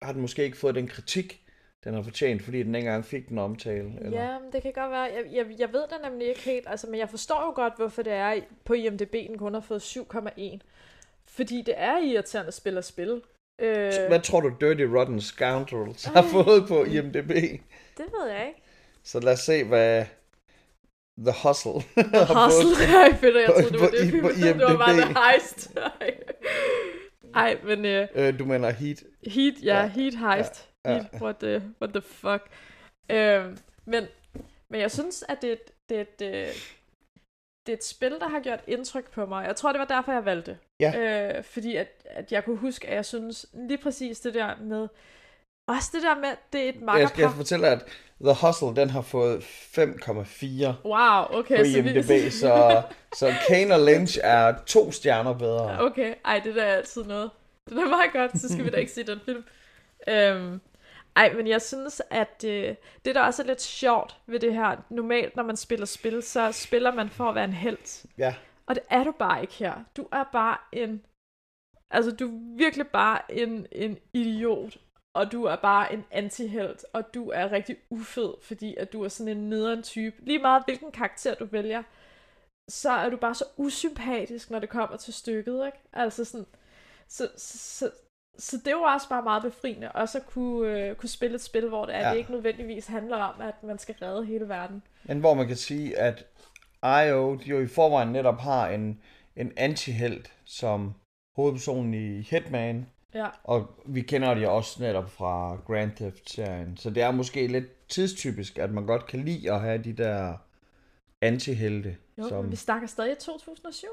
har den måske ikke fået den kritik, den har fortjent, fordi den ikke engang fik den omtale. Eller? Ja, men det kan godt være. Jeg, jeg, jeg ved det nemlig ikke helt, altså, men jeg forstår jo godt, hvorfor det er på IMDb, den kun har fået 7,1. fordi det er irriterende at spille og spille. Øh, Hvad tror du Dirty Rotten Scoundrels har fået på IMDb? det ved jeg ikke. Så lad os se, hvad The Hustle Hustle, *laughs* jeg fedt, jeg på- troede, det var på- det, film. på det var bare IMDb. The Heist. *laughs* Ej, men øh, Øh, du mener Heat. Heat, ja, Ja, Heat Heist. ja. Heat, what the, what the fuck. Øh, men, men jeg synes, at det, et- det, er et, øh, det er et spil, der har gjort indtryk på mig. Jeg tror, det var derfor, jeg valgte det. Ja. Øh, fordi at, at jeg kunne huske, at jeg synes lige præcis det der med... Også det der med, det er et Jeg skal makkerpar. fortælle, at The Hustle, den har fået 5,4 Wow, okay. på så vi- IMDb, så, *laughs* så Kane og Lynch er to stjerner bedre. Okay, ej, det der er altid noget. Det er meget godt, så skal vi da ikke se den film. Øhm, ej, men jeg synes, at øh, det der også er lidt sjovt ved det her, normalt når man spiller spil, så spiller man for at være en helt. Ja. Og det er du bare ikke her. Du er bare en... Altså, du er virkelig bare en, en idiot. Og du er bare en antihelt. Og du er rigtig ufed, fordi at du er sådan en nederen type. Lige meget hvilken karakter du vælger, så er du bare så usympatisk, når det kommer til stykket, ikke? Altså sådan... Så, så, så, så det var også bare meget befriende, også at kunne, øh, kunne spille et spil, hvor det, er, Ja. det ikke nødvendigvis handler om, at man skal redde hele verden. Men hvor man kan sige, at IO de jo i forvejen netop har en, en antihelt som hovedpersonen i Hitman, Ja, og vi kender det også netop fra Grand Theft-serien. Så det er måske lidt tidstypisk, at man godt kan lide at have de der antihelte. jo, som, men vi snakker stadig i 2007.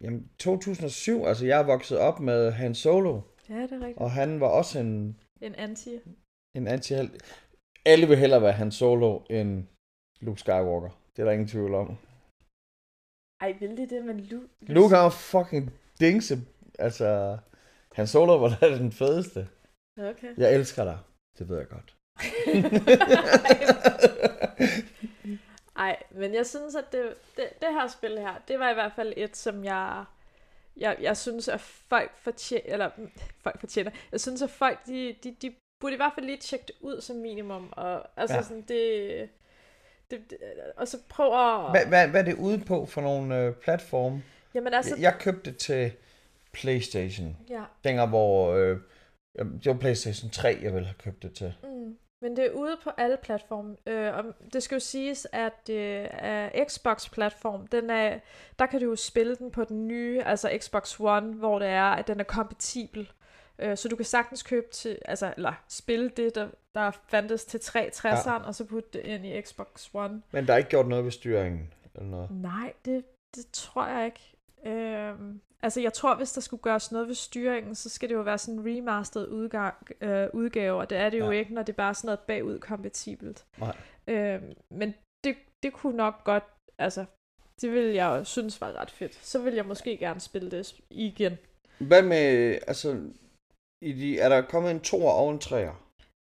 Jamen, 2007, altså jeg er vokset op med Han Solo, Ja, det er rigtigt. og han var også en, En anti. en antihelt. Alle vil hellere være Han Solo end Luke Skywalker. Det er der ingen tvivl om. Ej, vil det det, men Lu... Luke har fucking dingse. Altså, Han Solo var da den fedeste. Okay. Jeg elsker dig. Det ved jeg godt. *laughs* Ej, men jeg synes, at det, det, det her spil her, det var i hvert fald et, som jeg, jeg, jeg synes, at folk fortjener, eller mm, folk fortjener, jeg synes, at folk, de, de, de burde i hvert fald lige tjekke det ud som minimum, og altså Ja. sådan, det, det, det, og så prøv at, Hvad, hvad, hvad er det ude på for nogle øh, platforme? jamen altså, Jeg, jeg købte det til PlayStation. ja, Dengang, hvor... Øh, det var PlayStation 3, jeg ville have købt det til. Mm. Men det er ude på alle platforme. Øh, og det skal jo siges, at øh, Xbox-platform, den er, der kan du jo spille den på den nye, altså Xbox One, hvor det er, at den er kompatibel. Øh, så du kan sagtens købe til, altså, eller spille det, der, der fandtes til 360'eren, ja. og så putte det ind i Xbox One. Men der er ikke gjort noget ved styringen eller noget. Nej, det, det tror jeg ikke. Øhm, altså, jeg tror, hvis der skulle gøres noget ved styringen, så skal det jo være sådan en remastered udgang, øh, udgave, og det er det jo Ja. ikke, når det er bare sådan noget bagud kompatibelt. Nej. Øhm, men det, det kunne nok godt, altså, det ville jeg jo synes var ret fedt. Så vil jeg måske gerne spille det igen. Hvad med... Altså, i de, er der kommet en toer og en treer?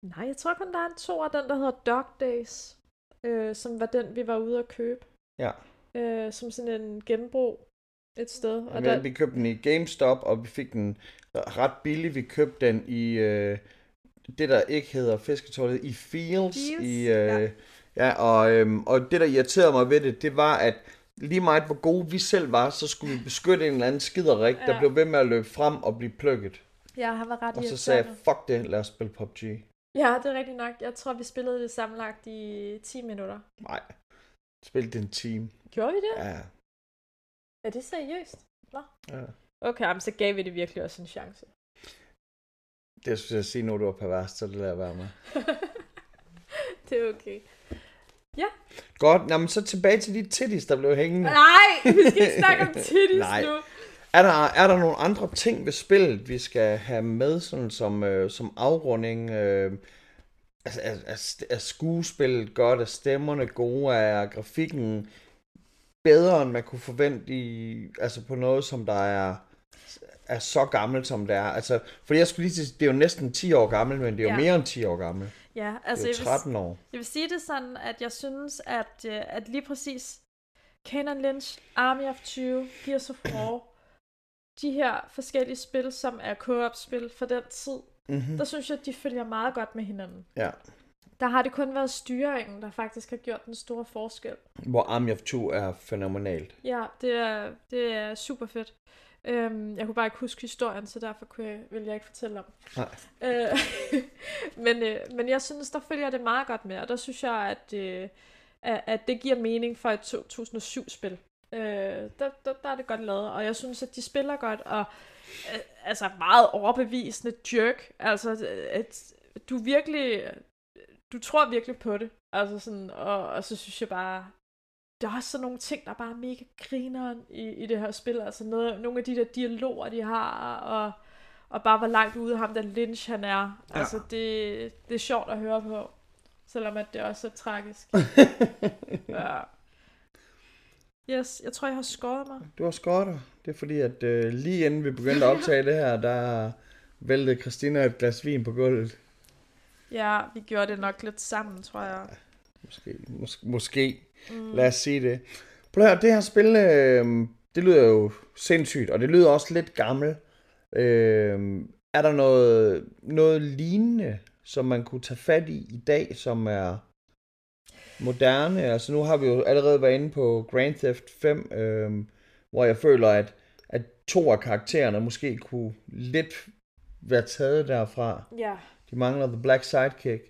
Nej, jeg tror kun, der er en to af den, der hedder Dog Days, øh, som var den, vi var ude at købe. Ja. Øh, som sådan en genbrug et sted. Og der, Vi købte den i GameStop, og vi fik den ret billig. Vi købte den i øh, det, der ikke hedder fisketårnet, i Fields. Fields, i, øh, ja. ja. og, øhm, og det, der irriterede mig ved det, det var, at lige meget hvor gode vi selv var, så skulle vi beskytte en eller anden skiderik, ja. der blev ved med at løbe frem og blive plukket. ja, han var ret Og så sagde jeg, fuck det, lad os spille PUBG. Ja, det er rigtigt nok. Jeg tror, vi spillede det sammenlagt i 10 minutter. Nej, spil den team. Gjorde vi det? Ja, Er det seriøst? Nå. ja. Okay, men så gav vi det virkelig også en chance. Det skulle jeg sige, når du var pervers, så det lader være med. *laughs* det er okay. Godt, nå, men så tilbage til de titties, der blev hængende. Nej, vi skal ikke snakke om *laughs* titties Nej. nu. Er der, er der nogle andre ting ved spillet, vi skal have med, sådan som, øh, som afrunding? Øh, altså, er, er, er skuespillet godt? Er stemmerne gode? Er grafikken bedre, end man kunne forvente i, altså på noget, som der er, er så gammelt, som det er? Altså, fordi jeg skulle lige sige, det er jo næsten 10 år gammelt, men det er jo Ja. mere end 10 år gammelt. Ja, Det altså er jeg jo vil, 13 år. jeg vil sige det sådan, at jeg synes, at, øh, at lige præcis Canon Lynch, Army of Two, Gears of War, *clears throat* de her forskellige spil, som er co-op-spil for den tid, Mm-hmm. der synes jeg, at de følger meget godt med hinanden. Ja. Der har det kun været styringen, der faktisk har gjort den store forskel. Hvor Army of Two er fænomenalt. Ja, det er, det er super fedt. Øhm, jeg kunne bare ikke huske historien, så derfor kunne jeg, ville jeg ikke fortælle om. Nej. Øh, *laughs* men, øh, men jeg synes, der følger det meget godt med, og der synes jeg, at, øh, at, at det giver mening for et 2007-spil. Øh, der, der, der er det godt lavet, og jeg synes, at de spiller godt, og øh, altså meget overbevisende jerk. Altså, at du virkelig, du tror virkelig på det. Altså sådan, og, og så synes jeg bare, der er også sådan nogle ting, der er bare mega grineren i, i det her spil. Altså noget, nogle af de der dialoger, de har, og, og bare hvor langt ude ham der Lynch han er. Ja. Altså det, det er sjovt at høre på, selvom at det også er tragisk. *laughs* ja. Yes, jeg tror, jeg har skåret mig. Du har skåret dig. Det er fordi, at øh, lige inden vi begyndte at optage det her, der væltede Christina et glas vin på gulvet. Ja, vi gjorde det nok lidt sammen, tror jeg. Ja, måske, mås- måske. Mm. Lad os sige det. Prøv at høre, det her spil, øh, det lyder jo sindssygt, og det lyder også lidt gammelt. Øh, er der noget, noget lignende, som man kunne tage fat i i dag, som er moderne? Altså nu har vi jo allerede været inde på Grand Theft 5, øh, hvor jeg føler, at, at to af karaktererne måske kunne lidt være taget derfra. Ja. De mangler The Black Sidekick.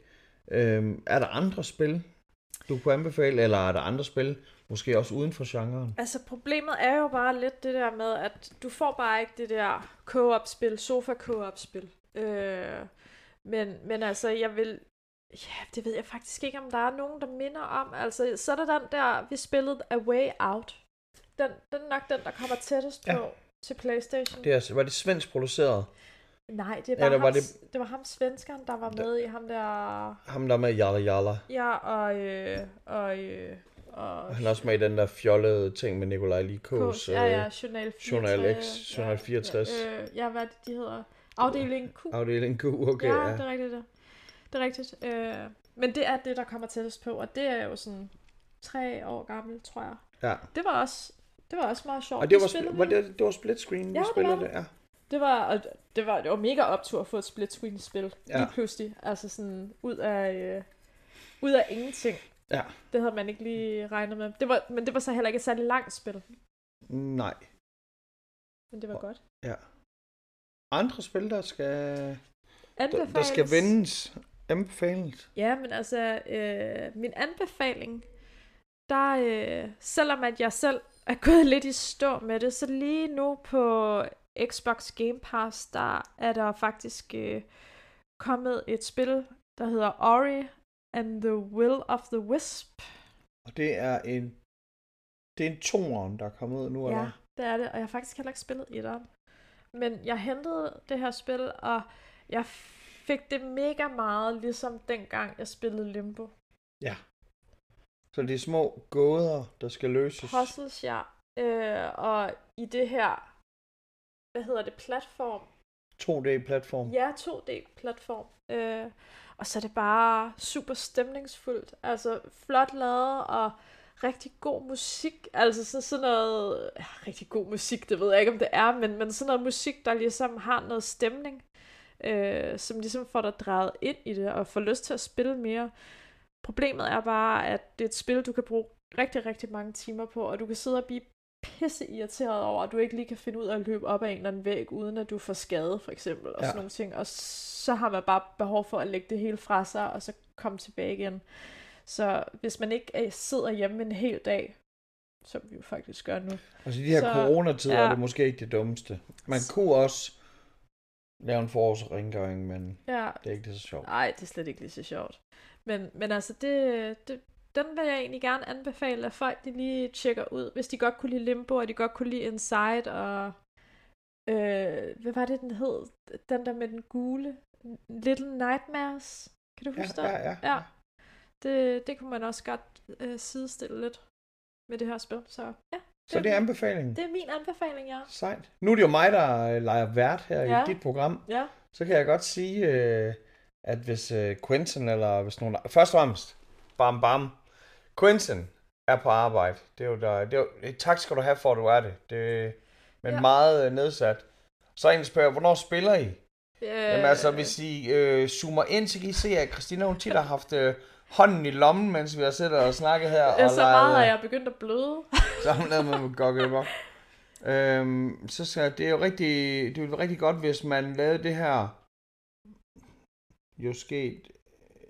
Øh, er der andre spil, du kunne anbefale, eller er der andre spil, måske også uden for genren? Altså problemet er jo bare lidt det der med, at du får bare ikke det der co-op-spil, sofa-co-op-spil. Øh, men, men altså, jeg vil... Ja, det ved jeg faktisk ikke, om der er nogen, der minder om. Altså, så er der den der, vi spillede A Way Out. Den, den er nok den, der kommer tættest ja. på til Playstation. Det er, var det svensk produceret? Nej, det, er bare Eller var ham, det... det var ham svenskeren, der var med i ham der... Ham der med Jalla Jalla. Ja, og... Øh, og, øh, og han er også med i den der fjollede ting med Nikolaj Likos. Ja, ja, Journal 64. Journal X, Journal 64. Ja, øh, ja, hvad det, de hedder? Afdeling Q. Afdeling Q, okay. Ja, ja. det er rigtigt det. Det er rigtigt. Øh, men det er det, der kommer tættest på, og det er jo sådan tre år gammel, tror jeg. Ja. Det var også, det var også meget sjovt. Og det var, var det, det var split screen, ja, vi spillede det, det, ja. Det var, det var, det var mega optur at få et split screen spil ja. lige pludselig. Altså sådan ud af, øh, ud af ingenting. Ja. Det havde man ikke lige regnet med. Det var, men det var så heller ikke et særligt langt spil. Nej. Men det var godt. Ja. Andre spil, der skal... Der, der skal vendes. Anbefales. Ja, men altså, øh, min anbefaling, der, øh, selvom at jeg selv er gået lidt i stå med det, så lige nu på Xbox Game Pass, der er der faktisk øh, kommet et spil, der hedder Ori and the Will of the Wisp. Og det er en det er en toren, der er kommet ud nu, ja, eller? det er det, og jeg har faktisk heller ikke spillet etteren. Men jeg hentede det her spil, og jeg fik det mega meget, ligesom dengang jeg spillede Limbo. Ja. Så det er små gåder, der skal løses. Puzzles, ja. Øh, og i det her hvad hedder det, platform. 2D-platform. Ja, 2D-platform. Øh, og så er det bare super stemningsfuldt. Altså flot lavet og rigtig god musik. Altså så sådan noget, ja, rigtig god musik, det ved jeg ikke, om det er, men, men sådan noget musik, der ligesom har noget stemning, øh, som ligesom får dig drejet ind i det og får lyst til at spille mere. Problemet er bare, at det er et spil, du kan bruge rigtig, rigtig mange timer på, og du kan sidde og blive pisse irriteret over, at du ikke lige kan finde ud af at løbe op ad en eller anden væg, uden at du får skade, for eksempel, og ja. sådan nogle ting. Og så har man bare behov for at lægge det hele fra sig, og så komme tilbage igen. Så hvis man ikke sidder hjemme en hel dag, som vi jo faktisk gør nu. Altså i de her så, coronatider ja. er det måske ikke det dummeste. Man kunne også lave en forårsrengøring, men ja. det er ikke det så sjovt. Nej, det er slet ikke lige så sjovt. Men, men altså, det, det, den vil jeg egentlig gerne anbefale, at folk de lige tjekker ud, hvis de godt kunne lide Limbo, og de godt kunne lide Inside, og øh, hvad var det, den hed? Den der med den gule, Little Nightmares. Kan du huske ja, det? Ja, ja. ja. Det, det kunne man også godt øh, sidestille lidt med det her spil, så ja. Så det er anbefalingen? Det er min anbefaling, ja. Sejt. Nu er det jo mig, der øh, leger vært her ja. i dit program. Ja. Så kan jeg godt sige, øh, at hvis øh, Quentin eller hvis nogen... Først og fremmest, bam bam, Quentin er på arbejde. Det er jo der, det er jo, tak skal du have for, at du er det. det men ja. meget øh, nedsat. Så en spørger, hvornår spiller I? Øh... Jamen altså, hvis I øh, zoomer ind, så kan I se, at Christina hun tit har haft øh, hånden i lommen, mens vi har siddet og snakket her. Og så meget er jeg begyndt at bløde. *laughs* så har hun lavet med Gokkelbok. Øhm, så skal det er jo rigtig, det ville være rigtig godt, hvis man lavede det her, jo sket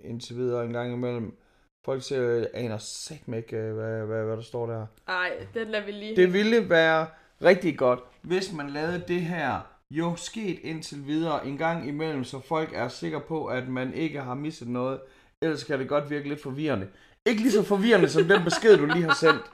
indtil videre en gang imellem. Folk ser, aner sæt ikke, øh, hvad, hvad, hvad der står der. Ej, den lader vi lige Det ville være rigtig godt, hvis man lavede det her jo sket indtil videre en gang imellem, så folk er sikre på, at man ikke har misset noget. Ellers kan det godt virke lidt forvirrende. Ikke lige så forvirrende som den besked, du lige har sendt. *laughs*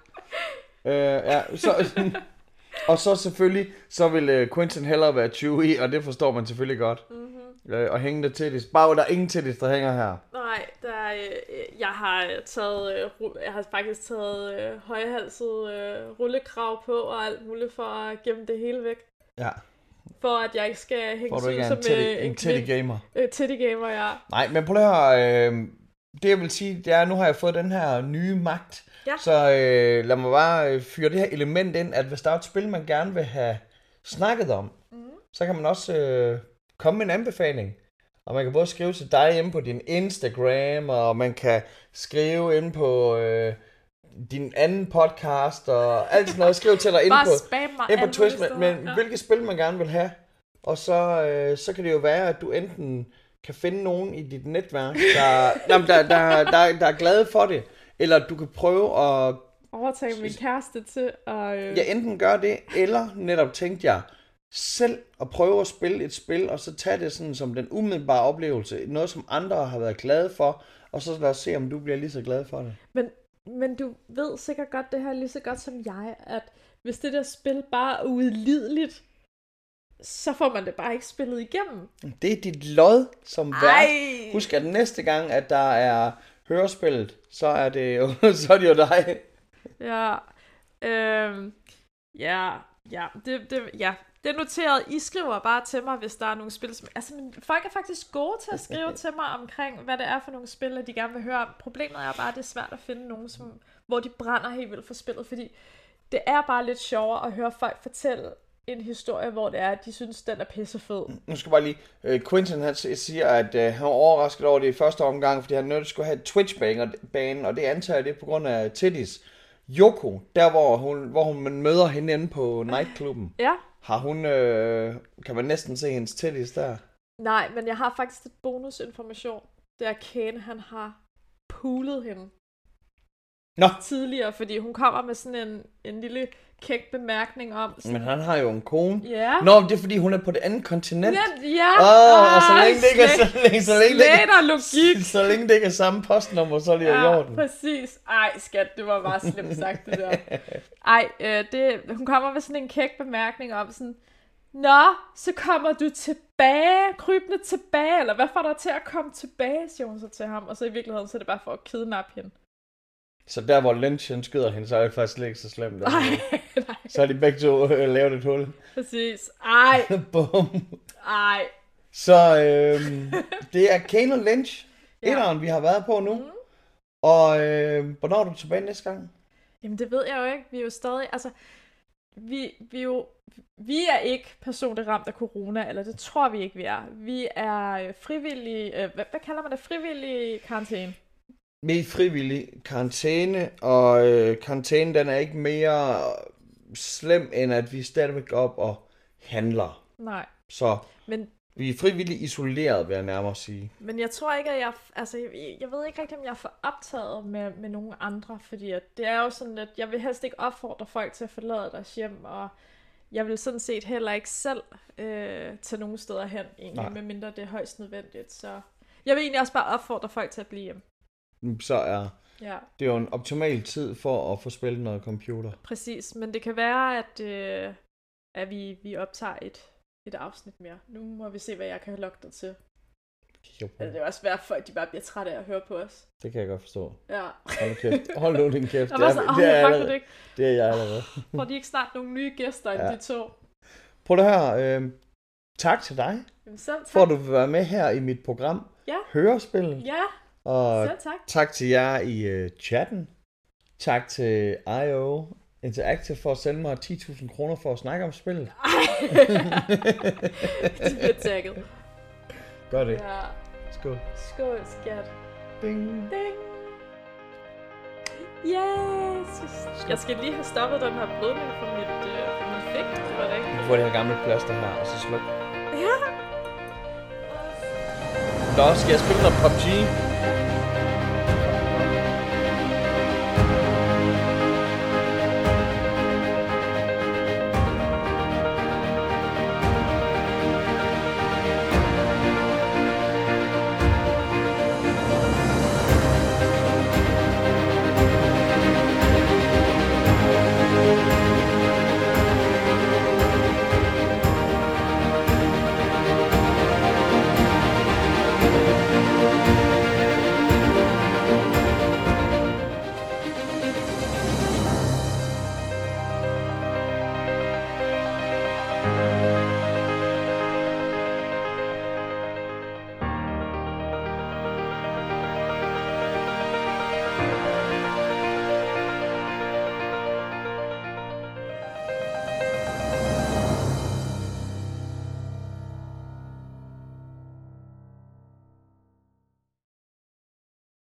Øh, ja, så, *laughs* og så selvfølgelig, så vil uh, Quentin hellere være Chewie, og det forstår man selvfølgelig godt. Mm-hmm. Øh, og hænge det til Bare der er ingen til der hænger her. Nej, der er, øh, jeg har taget, øh, jeg har faktisk taget øh, højhalset øh, rullekrav på og alt muligt for at gemme det hele væk. Ja, For at jeg ikke skal hænge ud som en teddy, øh, en teddy gamer. øh, teddy gamer, ja. Nej, men prøv at høre, øh, det jeg vil sige, det er, at nu har jeg fået den her nye magt. Ja. Så øh, lad mig bare øh, fyre det her element ind, at hvis der er et spil, man gerne vil have snakket om, mm. så kan man også øh, komme med en anbefaling. Og man kan både skrive til dig inde på din Instagram, og man kan skrive ind på øh, din anden podcast, og alt sådan noget. Skriv til dig *laughs* inde Bare på, spam mig ind på Twitch, men, men Ja. hvilket spil man gerne vil have. Og så, øh, så kan det jo være, at du enten kan finde nogen i dit netværk, der, *laughs* jamen, der, der, der, der er glade for det, eller du kan prøve at Overtage min kæreste til at... Øh, ja, enten gøre det, eller netop tænkte jeg selv at prøve at spille et spil, og så tage det sådan som den umiddelbare oplevelse, noget som andre har været glade for, og så lad os se, om du bliver lige så glad for det. Men, men du ved sikkert godt det her lige så godt som jeg, at hvis det der spil bare er uudlideligt, så får man det bare ikke spillet igennem. Det er dit lod som vært. Husk, at næste gang, at der er hørespillet, så er det jo, *laughs* så er det jo dig. Ja. Øhm, ja, ja, det, det, ja, det er noteret. I skriver bare til mig, hvis der er nogle spil, som... Altså, men folk er faktisk gode til at skrive *laughs* til mig omkring, hvad det er for nogle spil, at de gerne vil høre om. Problemet er bare, at det er svært at finde nogen, som, hvor de brænder helt vildt for spillet, fordi det er bare lidt sjovere at høre folk fortælle en historie, hvor det er, at de synes, den er pissefed. Nu skal jeg bare lige... Uh, Quentin han siger, at uh, han var overrasket over det i første omgang, fordi han nødt skulle have et Twitch-bane, og det antager jeg det er på grund af Titties. Yoko, der hvor hun, hvor hun møder hende inde på nightklubben, Ja, har hun... Uh, kan man næsten se hendes titties der? nej, men jeg har faktisk et bonusinformation. Det er Kane, han har poolet hende Nå, tidligere, fordi hun kommer med sådan en, en lille kæk bemærkning om... Sådan, men han har jo en kone. Ja. Nå, det er fordi, hun er på det andet kontinent. Ja, ja. Åh, og så længe det ikke er, så længe, så længe det ikke, er logik. *laughs* så længe det ikke er samme postnummer, så er det jo i Ja, orden. præcis. Ej, skat, det var bare slemt sagt, det der. *laughs* Ej, øh, det, hun kommer med sådan en kæk bemærkning om sådan, Nå, så kommer du tilbage, krybende tilbage, eller hvad får dig til at komme tilbage, siger hun så til ham. Og så i virkeligheden, så er det bare for at kidnappe hende. Så der, hvor Lynch han skyder hende, så er det faktisk slet ikke så slemt. Nej, *laughs* nej, Så har de begge to øh, lavet et hul. præcis. Ej, *laughs* Bum. ej. Så øh, det er Kane og Lynch, *laughs* Ja. etteren, vi har været på nu. Mm. Og øh, hvornår er du tilbage næste gang? Jamen, det ved jeg jo ikke. Vi er jo stadig, altså, vi, vi, jo, vi er ikke personligt ramt af corona, eller det tror vi ikke, vi er. Vi er øh, frivillige, øh, hvad, hvad kalder man det? Frivillige karantæne. Er i frivillig karantæne, og øh, karantænen den er ikke mere slem, end at vi stadigvæk går op og handler. Nej, Så men, vi er frivilligt isoleret, vil jeg nærmere sige. men jeg tror ikke, at jeg, altså, jeg, jeg ved ikke rigtig, om jeg er for optaget med, med nogen andre, fordi at det er jo sådan, at jeg vil helst ikke opfordre folk til at forlade deres hjem, og jeg vil sådan set heller ikke selv øh, tage nogen steder hen, egentlig, Nej. medmindre det er højst nødvendigt, så jeg vil egentlig også bare opfordre folk til at blive hjemme. Så er Ja. det er jo en optimal tid for at få spillet noget computer. Præcis, men det kan være, at, øh, at vi, vi optager et, et afsnit mere. Nu må vi se, hvad jeg kan lokke dig til. Jo, det er også værd, at folk de bare bliver trætte af at høre på os. Det kan jeg godt forstå. Ja. Hold kæft. Hold nu din kæft. *laughs* Så? det, er, det, er jeg allerede, det ikke. det er jeg allerede. *laughs* Får de ikke snart nogle nye gæster end Ja. de to? Prøv det her. Øh, tak til dig, Jamen, selv tak. for at du vil være med her i mit program. Ja. Hørespil. Ja, Og selv tak. tak til jer i uh, chatten. Tak til IO Interactive for at sende mig 10.000 kroner for at snakke om spillet. *laughs* De bliver tagget. Gør det. Ja. Skål. Skål, skat. Ding. Ding. Yes! Jeg skal lige have stoppet den her blødning på mit, øh, på min fik. Det var det ikke. Du får det her gamle plaster her, og så sluk. Ja. Nå, skal jeg spille noget PUBG?